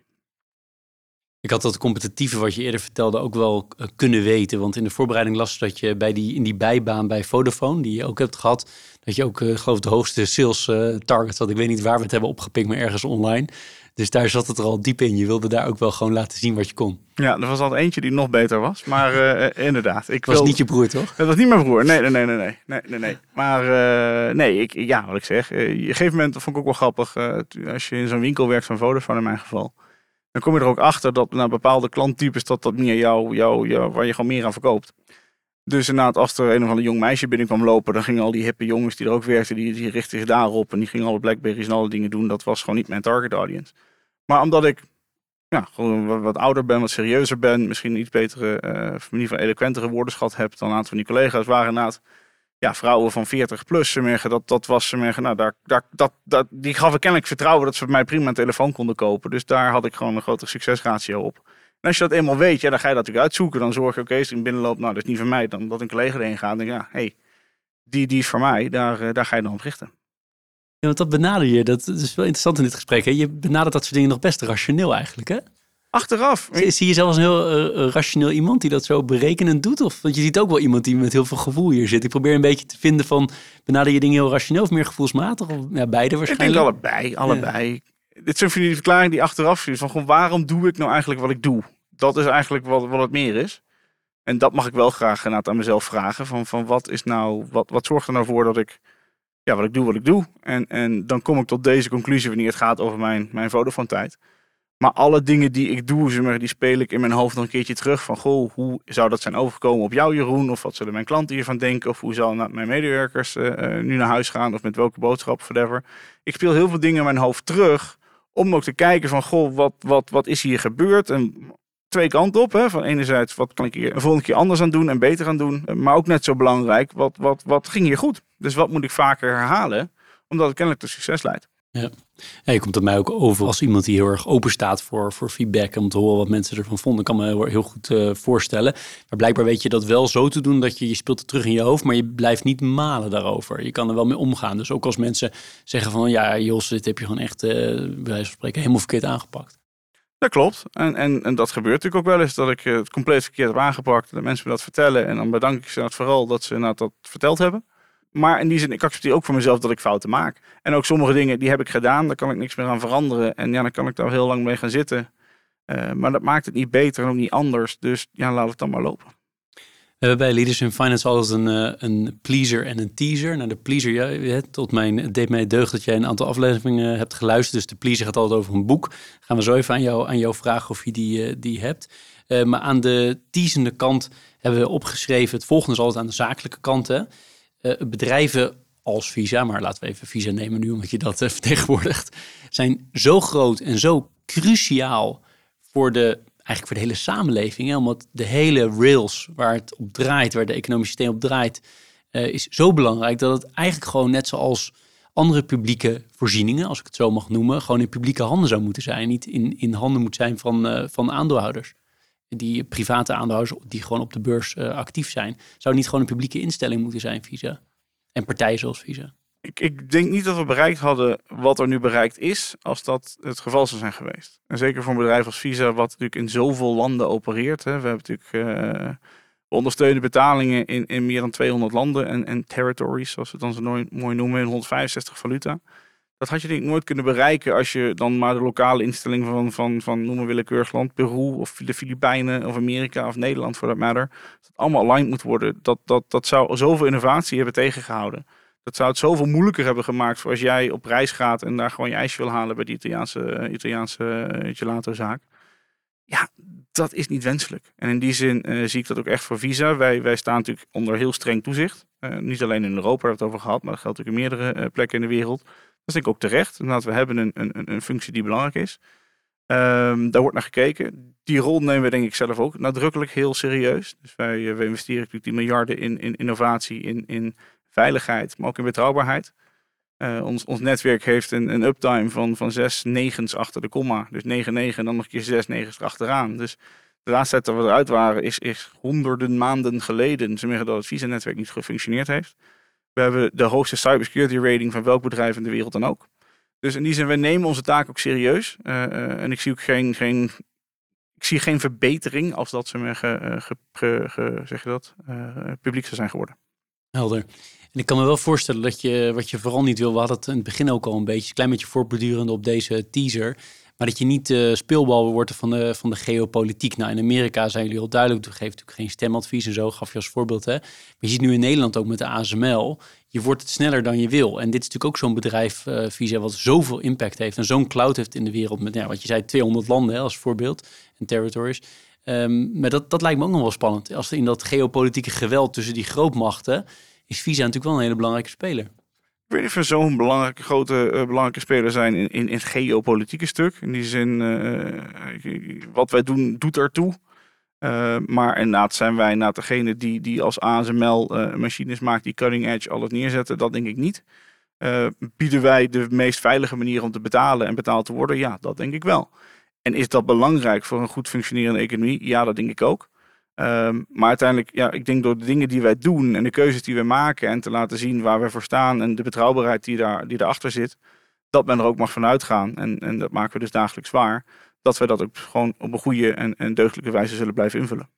Ik had dat competitieve wat je eerder vertelde ook wel kunnen weten. Want in de voorbereiding las dat je bij die, in die bijbaan bij Vodafone, die je ook hebt gehad, dat je ook geloof de hoogste sales target had. Ik weet niet waar we het hebben opgepikt, maar ergens online. Dus daar zat het er al diep in. Je wilde daar ook wel gewoon laten zien wat je kon. Ja, er was al eentje die nog beter was. Maar uh, inderdaad. Ik was niet je broer, toch? Dat was niet mijn broer. Nee, nee, nee, nee. nee, nee, nee. Maar uh, nee, ik, ja, wat ik zeg. Op een gegeven moment vond ik ook wel grappig. als je in zo'n winkel werkt van Vodafone in mijn geval. Dan kom je er ook achter dat naar bepaalde klanttypes dat dat meer jou, jou, jou, waar je gewoon meer aan verkoopt. Dus inderdaad, als er een of ander jong meisje binnenkwam lopen, dan gingen al die hippe jongens die er ook werkten, die, die richtten zich daarop. En die gingen alle Blackberries en alle dingen doen. Dat was gewoon niet mijn target audience. Maar omdat ik ja, gewoon wat, ouder ben, wat serieuzer ben, misschien een iets betere, uh, ieder geval eloquentere woordenschat heb dan een aantal van die collega's, waren inderdaad ja, vrouwen van 40 plus. Dat, dat was nou, daar, daar, dat, dat, die gaf ik kennelijk vertrouwen dat ze bij mij prima een telefoon konden kopen. Dus daar had ik gewoon een grotere succesratio op. En als je dat eenmaal weet, ja, dan ga je dat natuurlijk uitzoeken. Dan zorg je, oké, okay, als ik binnenloop, nou, dat is niet van mij. Dan dat een collega erheen gaat en denk ja, hey, die, die is voor mij. Daar, uh, daar ga je dan op richten. Ja, want dat benader je, dat is wel interessant in dit gesprek. Hè? Je benadert dat soort dingen nog best rationeel eigenlijk, hè? Achteraf. Zie, zie je zelf als een heel uh, rationeel iemand die dat zo berekenend doet? Of, want je ziet ook wel iemand die met heel veel gevoel hier zit. Ik probeer een beetje te vinden van, benader je dingen heel rationeel of meer gevoelsmatig? Of ja, beide waarschijnlijk. Ik denk allebei, allebei. Ja. Dit is die verklaring die achteraf is van gewoon, waarom doe ik nou eigenlijk wat ik doe? Dat is eigenlijk wat, wat het meer is. En dat mag ik wel graag aan mezelf vragen. Van, van wat is nou, wat, wat zorgt er nou voor dat ik ja, wat ik doe, wat ik doe. En, en dan kom ik tot deze conclusie wanneer het gaat over mijn, mijn Vodafone tijd. Maar alle dingen die ik doe, zeg maar, die speel ik in mijn hoofd nog een keertje terug. Van, goh, hoe zou dat zijn overgekomen op jou, Jeroen? Of wat zullen mijn klanten hiervan denken? Of hoe zal mijn medewerkers uh, nu naar huis gaan? Of met welke boodschap, whatever. Ik speel heel veel dingen in mijn hoofd terug. Om ook te kijken van, goh, wat, wat, wat is hier gebeurd? En twee kanten op. Hè? Van enerzijds, wat kan ik hier een volgende keer anders aan doen en beter aan doen? Maar ook net zo belangrijk, wat, wat, wat ging hier goed? Dus wat moet ik vaker herhalen? Omdat het kennelijk tot succes leidt. Ja. ja, je komt op mij ook over als iemand die heel erg open staat voor, voor feedback. Om te horen wat mensen ervan vonden. Kan me heel, goed uh, voorstellen. Maar blijkbaar weet je dat wel zo te doen dat je, je speelt het terug in je hoofd. Maar je blijft niet malen daarover. Je kan er wel mee omgaan. Dus ook als mensen zeggen van ja Jos, dit heb je gewoon echt uh, bij wijze van spreken helemaal verkeerd aangepakt. Dat klopt. En, en, en dat gebeurt natuurlijk ook wel eens. Dat ik het compleet verkeerd heb aangepakt. Dat mensen me dat vertellen. En dan bedank ik ze vooral dat ze dat verteld hebben. Maar in die zin, ik accepteer ook voor mezelf dat ik fouten maak. En ook sommige dingen, die heb ik gedaan. Daar kan ik niks meer aan veranderen. En ja, dan kan ik daar heel lang mee gaan zitten. Uh, maar dat maakt het niet beter en ook niet anders. Dus ja, laat het dan maar lopen. We hebben bij Leaders in Finance altijd een, uh, een pleaser en een teaser. Nou, de pleaser, ja, tot mijn, het deed mij deugd dat jij een aantal afleveringen hebt geluisterd. Dus de pleaser gaat altijd over een boek. Gaan we zo even aan jou, aan jou vragen of je die, die hebt. maar aan de teasende kant hebben we opgeschreven, het volgende is altijd aan de zakelijke kant. Hè? Uh, bedrijven als Visa, maar laten we even Visa nemen nu omdat je dat uh, vertegenwoordigt, zijn zo groot en zo cruciaal voor de, eigenlijk voor de hele samenleving. Hè? Omdat de hele rails waar het op draait, waar de economische systeem op draait, uh, is zo belangrijk dat het eigenlijk gewoon net zoals andere publieke voorzieningen, als ik het zo mag noemen, gewoon in publieke handen zou moeten zijn. Niet in, in handen moet zijn van, van aandeelhouders die private aandeelhouders die gewoon op de beurs uh, actief zijn, zou niet gewoon een publieke instelling moeten zijn, Visa? En partijen zoals Visa? Ik, ik, denk niet dat we bereikt hadden wat er nu bereikt is, als dat het geval zou zijn geweest. En zeker voor een bedrijf als Visa, wat natuurlijk in zoveel landen opereert. Hè. We hebben natuurlijk uh, ondersteunende betalingen in, in meer dan 200 landen en, en territories, zoals we het dan zo mooi noemen, in 165 valuta. Dat had je denk nooit kunnen bereiken als je dan maar de lokale instelling van, van, van noem maar willekeurig land, Peru of de Filipijnen of Amerika of Nederland voor dat matter, dat allemaal aligned moet worden. Dat, dat, dat zou zoveel innovatie hebben tegengehouden. Dat zou het zoveel moeilijker hebben gemaakt voor als jij op reis gaat en daar gewoon je ijsje wil halen bij die Italiaanse, Italiaanse eh, gelato-zaak. Ja, dat is niet wenselijk. En in die zin uh, zie ik dat ook echt voor Visa. Wij, wij staan natuurlijk onder heel streng toezicht. Uh, niet alleen in Europa, hebben we het over gehad, maar dat geldt ook in meerdere plekken in de wereld. Dat is denk ik ook terecht. Inderdaad, we hebben een, een, een functie die belangrijk is. Um, daar wordt naar gekeken. Die rol nemen we denk ik zelf ook nadrukkelijk heel serieus. Dus wij, wij investeren natuurlijk die miljarden in, in innovatie, in, in veiligheid, maar ook in betrouwbaarheid. Uh, ons, ons netwerk heeft een, een uptime van, van zes negens achter de komma. Dus 9, 9 en dan nog een keer zes negens erachteraan. Dus de laatste tijd dat we eruit waren is, is honderden maanden geleden. Ze zeggen dat het visa-netwerk niet gefunctioneerd heeft. We hebben de hoogste cybersecurity rating van welk bedrijf in de wereld dan ook. Dus in die zin, we nemen onze taak ook serieus. Uh, uh, en ik zie ook geen, geen, ik zie geen verbetering als dat ze me ge, ge, ge, zeg je dat, publiek zijn geworden. Helder. En ik kan me wel voorstellen dat je, wat je vooral niet wil, we hadden het in het begin ook al een beetje, een klein beetje voortbordurend op deze teaser, maar dat je niet uh, speelbal wordt van de, van de geopolitiek. Nou, in Amerika zijn jullie heel duidelijk. We geven natuurlijk geen stemadvies en zo, gaf je als voorbeeld. Hè? Maar je ziet nu in Nederland ook met de ASML. Je wordt het sneller dan je wil. En dit is natuurlijk ook zo'n bedrijf, uh, Visa, wat zoveel impact heeft. En zo'n cloud heeft in de wereld. Met, ja, wat je zei, 200 landen hè, als voorbeeld. En territories. Um, maar dat, dat lijkt me ook nog wel spannend. Als in dat geopolitieke geweld tussen die grootmachten... is Visa natuurlijk wel een hele belangrijke speler. Ik weet niet of we zo'n belangrijke, grote, uh, belangrijke speler zijn in, in, in, het geopolitieke stuk. In die zin, uh, wat wij doen, doet ertoe. Uh, maar inderdaad zijn wij inderdaad degene die, die als ASML machines maakt die cutting edge alles neerzetten. Dat denk ik niet. bieden wij de meest veilige manier om te betalen en betaald te worden? Ja, dat denk ik wel. En is dat belangrijk voor een goed functionerende economie? Ja, dat denk ik ook. Um, maar uiteindelijk, ja, ik denk door de dingen die wij doen en de keuzes die we maken en te laten zien waar we voor staan en de betrouwbaarheid die, daar, die erachter zit, dat men er ook mag van uitgaan. En, en dat maken we dus dagelijks waar. Dat we dat ook gewoon op een goede en, en deugdelijke wijze zullen blijven invullen.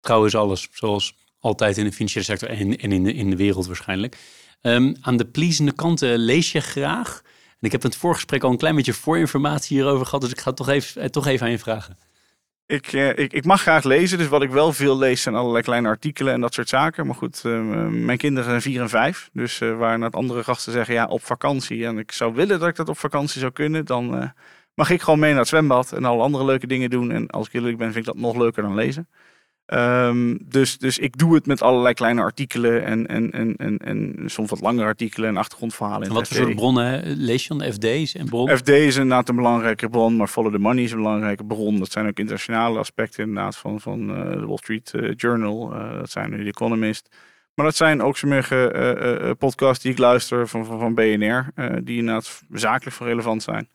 Trouw is alles, zoals altijd in de financiële sector en, en in, de, in de wereld waarschijnlijk. Um, aan de pleasende kanten lees je graag. En ik heb in het voorgesprek al een klein beetje voorinformatie hierover gehad, dus ik ga het toch even, toch even aan je vragen. Ik, eh, ik, ik mag graag lezen, dus wat ik wel veel lees zijn allerlei kleine artikelen en dat soort zaken. Maar goed, eh, mijn kinderen zijn vier en vijf. Dus uh, waar het andere gasten zeggen, ja, op vakantie. En ik zou willen dat ik dat op vakantie zou kunnen. Dan mag ik gewoon mee naar het zwembad en alle andere leuke dingen doen. En als ik eerlijk ben, vind ik dat nog leuker dan lezen. Um, dus, dus ik doe het met allerlei kleine artikelen en, en, en, en, en soms wat langere artikelen en achtergrondverhalen. En wat voor soort bronnen lees je dan? FD's en bronnen? FD is inderdaad een belangrijke bron, maar Follow the Money is een belangrijke bron. Dat zijn ook internationale aspecten inderdaad van, van uh, de Wall Street uh, Journal. Uh, dat zijn de Economist. Maar dat zijn ook sommige podcasts die ik luister van, van, van BNR, die inderdaad zakelijk van relevant zijn.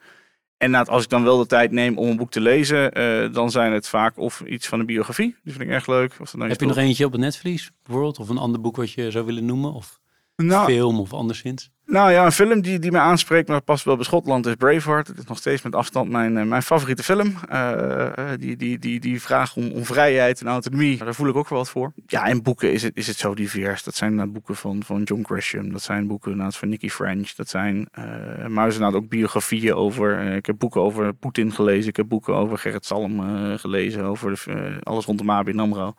En als ik dan wel de tijd neem om een boek te lezen, uh, dan zijn het vaak of iets van een biografie. Die vind ik echt leuk. Of Heb je nog eentje op het netvlies bijvoorbeeld? Of een ander boek wat je zou willen noemen? Of nou, film of anderszins? Nou ja, een film die, die me aanspreekt, maar past wel bij Schotland, is Braveheart. Het is nog steeds met afstand mijn, eh, mijn favoriete film. Uh, die, die, die, die vraag om, om vrijheid en autonomie, daar voel ik ook wel wat voor. Ja, in boeken is het, is het zo divers. Dat zijn boeken van, van John Grisham, dat zijn boeken van Nicky French, dat zijn uh, maar ook biografieën over. ik heb boeken over Poetin gelezen, ik heb boeken over Gerrit Salm gelezen, over de, alles rondom ABN AMRO.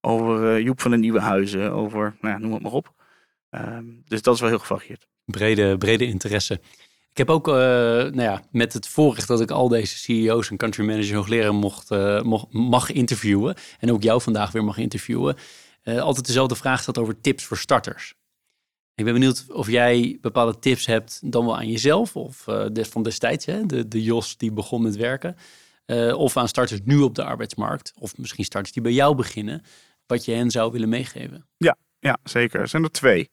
Over Joep van de Nieuwe Huizen, over, nou, noem het maar op. Ehm, dus dat is wel heel gevarieerd. Brede, brede interesse. Ik heb ook, uh, nou ja, met het voorrecht dat ik al deze CEO's en country managers hoogleraar mocht, uh, mocht, mag interviewen. En ook jou vandaag weer mag interviewen. Uh, altijd dezelfde vraag staat over tips voor starters. Ik ben benieuwd of jij bepaalde tips hebt, dan wel aan jezelf of des, van destijds, hè, de, de Jos die begon met werken. of aan starters nu op de arbeidsmarkt. Of misschien starters die bij jou beginnen. Wat je hen zou willen meegeven. Ja, ja zeker. Er zijn er twee.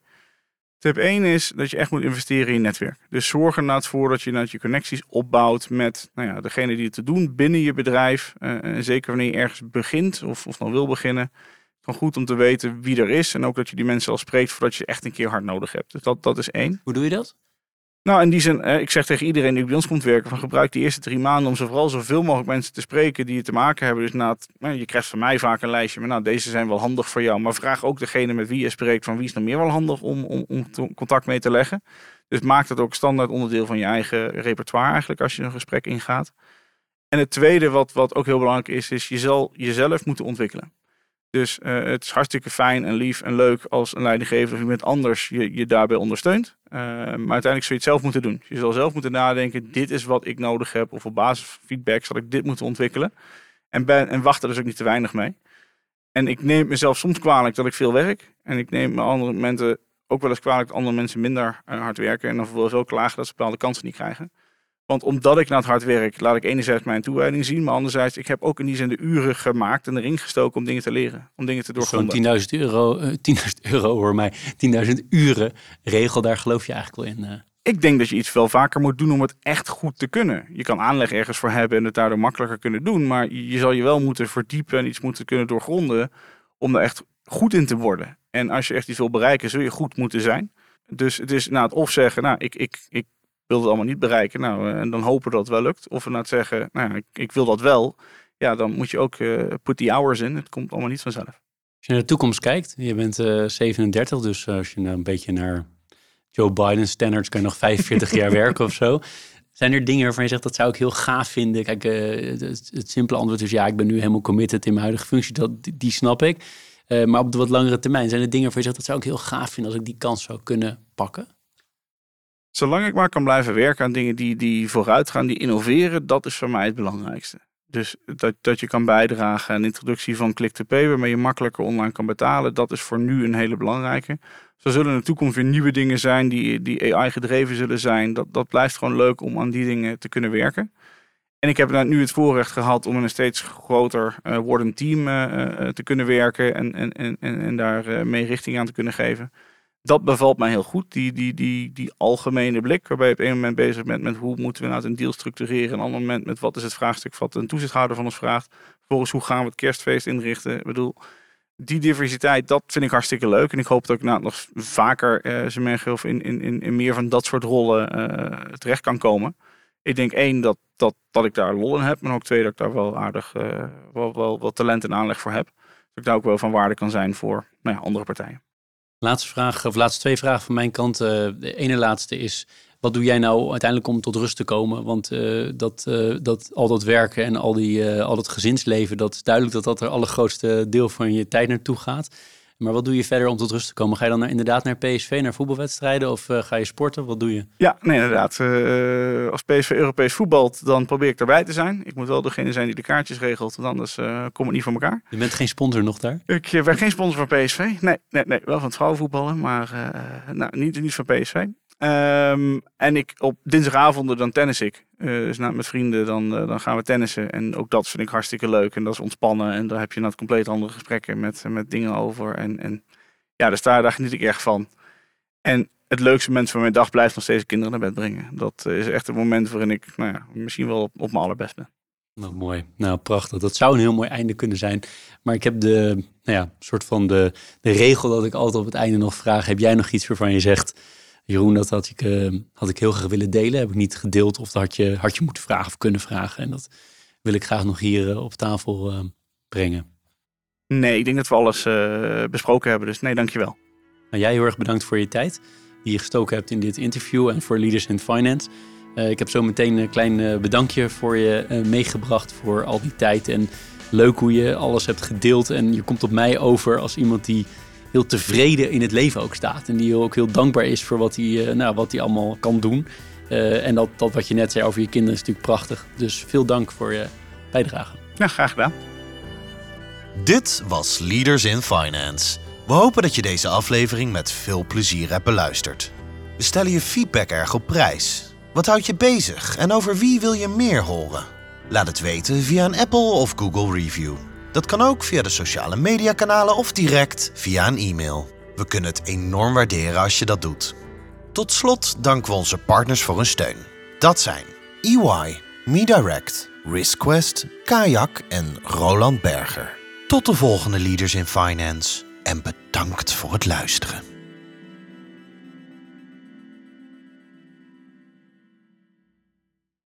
Tip 1 is dat je echt moet investeren in je netwerk. Dus zorg er nou voor dat je nou je connecties opbouwt met nou ja, degene die het te doen binnen je bedrijf. Uh, en zeker wanneer je ergens begint of, of dan wil beginnen. Van goed om te weten wie er is. En ook dat je die mensen al spreekt voordat je echt een keer hard nodig hebt. Dus dat, dat is één. Hoe doe je dat? Nou, in die zin, ik zeg tegen iedereen die bij ons komt werken, van gebruik die eerste drie maanden om zo vooral zoveel mogelijk mensen te spreken die je te maken hebben. Dus na nou, je krijgt van mij vaak een lijstje, maar nou, deze zijn wel handig voor jou. Maar vraag ook degene met wie je spreekt van wie is nog meer wel handig om, om, om contact mee te leggen. Dus maak dat ook standaard onderdeel van je eigen repertoire eigenlijk als je een gesprek ingaat. En het tweede wat, wat ook heel belangrijk is, is je zal jezelf moeten ontwikkelen. Dus uh, het is hartstikke fijn en lief en leuk als een leidinggever of iemand anders je, je daarbij ondersteunt. Uh, maar uiteindelijk zul je het zelf moeten doen. Je zal zelf moeten nadenken, dit is wat ik nodig heb. Of op basis van feedback zal ik dit moeten ontwikkelen. En, ben, en wacht er dus ook niet te weinig mee. En ik neem mezelf soms kwalijk dat ik veel werk. En ik neem me andere momenten ook wel eens kwalijk dat andere mensen minder uh, hard werken. En dan vervolgens ook klagen dat ze bepaalde kansen niet krijgen. Want omdat ik naar het hard werk, laat ik enerzijds mijn toewijding zien. Maar anderzijds, ik heb ook in die zin de uren gemaakt en erin gestoken om dingen te leren. Om dingen te doorgronden. Zo'n 10.000 euro, uh, eh, 10.000 euro hoor mij, 10.000 uren regel, daar geloof je eigenlijk wel in. Uh. Ik denk dat je iets veel vaker moet doen om het echt goed te kunnen. Je kan aanleg ergens voor hebben en het daardoor makkelijker kunnen doen. Maar je zal je wel moeten verdiepen en iets moeten kunnen doorgronden om er echt goed in te worden. En als je echt iets wil bereiken, zul je goed moeten zijn. Dus het is nou, het of zeggen, nou, ik, ik, ik wil het allemaal niet bereiken. Nou, eh, en dan hopen dat het wel lukt. Of inderdaad zeggen, nou, ik, ik wil dat wel. Ja, dan moet je ook uh, put die hours in. Het komt allemaal niet vanzelf. Als je naar de toekomst kijkt, je bent uh, 37, dus als je nou een beetje naar Joe Biden standards kan je nog 45 jaar werken of zo. Zijn er dingen waarvan je zegt dat zou ik heel gaaf vinden? Kijk, het, simpele antwoord is ja, ik ben nu helemaal committed in mijn huidige functie. Dat, die snap ik. maar op de wat langere termijn zijn er dingen waarvan je zegt dat zou ik heel gaaf vinden als ik die kans zou kunnen pakken? Zolang ik maar kan blijven werken aan dingen die, die vooruit gaan, die innoveren, dat is voor mij het belangrijkste. Dus dat, dat je kan bijdragen aan de introductie van Click-to-Pay, waarmee je makkelijker online kan betalen, dat is voor nu een hele belangrijke. Zo zullen in de toekomst weer nieuwe dingen zijn die, die AI gedreven zullen zijn. Dat, dat blijft gewoon leuk om aan die dingen te kunnen werken. En ik heb nu het voorrecht gehad om in een steeds groter uh, wordend team uh, te kunnen werken en, en, en, en daar mee richting aan te kunnen geven dat bevalt mij heel goed. Die, die, die, die algemene blik, waarbij je op een moment bezig bent met hoe moeten we nou een deal structureren. En een ander moment met wat is het vraagstuk wat een toezichthouder van ons vraagt. Vervolgens hoe gaan we het kerstfeest inrichten. Ik bedoel, die diversiteit, dat vind ik hartstikke leuk. En ik hoop dat ik nou nog vaker uh, of in, in, in, in meer van dat soort rollen uh, terecht kan komen. Ik denk één, dat, dat, dat ik daar lol in heb. Maar ook twee, dat ik daar wel aardig uh, wel, wel, wel talent en aanleg voor heb. Dat ik daar ook wel van waarde kan zijn voor nou ja, andere partijen. Laatste vraag, of laatste twee vragen van mijn kant. Eh, de ene laatste is, wat doe jij nou uiteindelijk om tot rust te komen? Want eh, dat, eh, dat, al dat werken en al, die, al dat gezinsleven, dat is duidelijk dat dat er allergrootste deel van je tijd naartoe gaat. Maar wat doe je verder om tot rust te komen? Ga je dan naar, inderdaad naar PSV, naar voetbalwedstrijden of ga je sporten? Wat doe je? Ja, nee, inderdaad. als PSV Europees voetbalt, dan probeer ik erbij te zijn. Ik moet wel degene zijn die de kaartjes regelt, want anders kom ik niet voor elkaar. Je bent geen sponsor nog daar? Ik ben geen sponsor van PSV. Nee, nee, nee wel van het vrouwenvoetballen, maar nou, niet, niet van PSV. Ehm, en ik op dinsdagavonden dan tennis ik. Uh, dus nou, met vrienden dan, uh, dan gaan we tennissen. En ook dat vind ik hartstikke leuk. En dat is ontspannen. En daar heb je net compleet andere gesprekken met, met dingen over. En, en ja, dus daar, daar geniet ik echt van. En het leukste moment van mijn dag blijft nog steeds kinderen naar bed brengen. Dat is echt het moment waarin ik nou ja, misschien wel op, op mijn allerbest ben. Nou, mooi. Nou, prachtig. Dat zou een heel mooi einde kunnen zijn. Maar ik heb de, nou ja, soort van de, de regel dat ik altijd op het einde nog vraag. Heb jij nog iets waarvan je zegt Jeroen, dat had ik, uh, had ik heel graag willen delen. Heb ik niet gedeeld of dat had je, had je moeten vragen of kunnen vragen. En dat wil ik graag nog hier uh, op tafel uh, brengen. Nee, ik denk dat we alles besproken hebben. Dus nee, dankjewel. Nou, jij heel erg bedankt voor je tijd die je gestoken hebt in dit interview en voor Leaders in Finance. ik heb zo meteen een klein bedankje voor je meegebracht voor al die tijd. En leuk hoe je alles hebt gedeeld. En je komt op mij over als iemand die heel tevreden in het leven ook staat. En die ook heel dankbaar is voor wat hij, uh, nou, wat hij allemaal kan doen. Uh, en dat, dat wat je net zei over je kinderen is natuurlijk prachtig. Dus veel dank voor je bijdrage. Ja, graag gedaan. Dit was Leaders in Finance. We hopen dat je deze aflevering met veel plezier hebt beluisterd. We stellen je feedback erg op prijs. Wat houdt je bezig en over wie wil je meer horen? Laat het weten via een Apple of Google review. Dat kan ook via de sociale mediakanalen of direct via een e-mail. We kunnen het enorm waarderen als je dat doet. Tot slot danken we onze partners voor hun steun. Dat zijn EY, MeDirect, RiskQuest, Kayak en Roland Berger. Tot de volgende Leaders in Finance en bedankt voor het luisteren.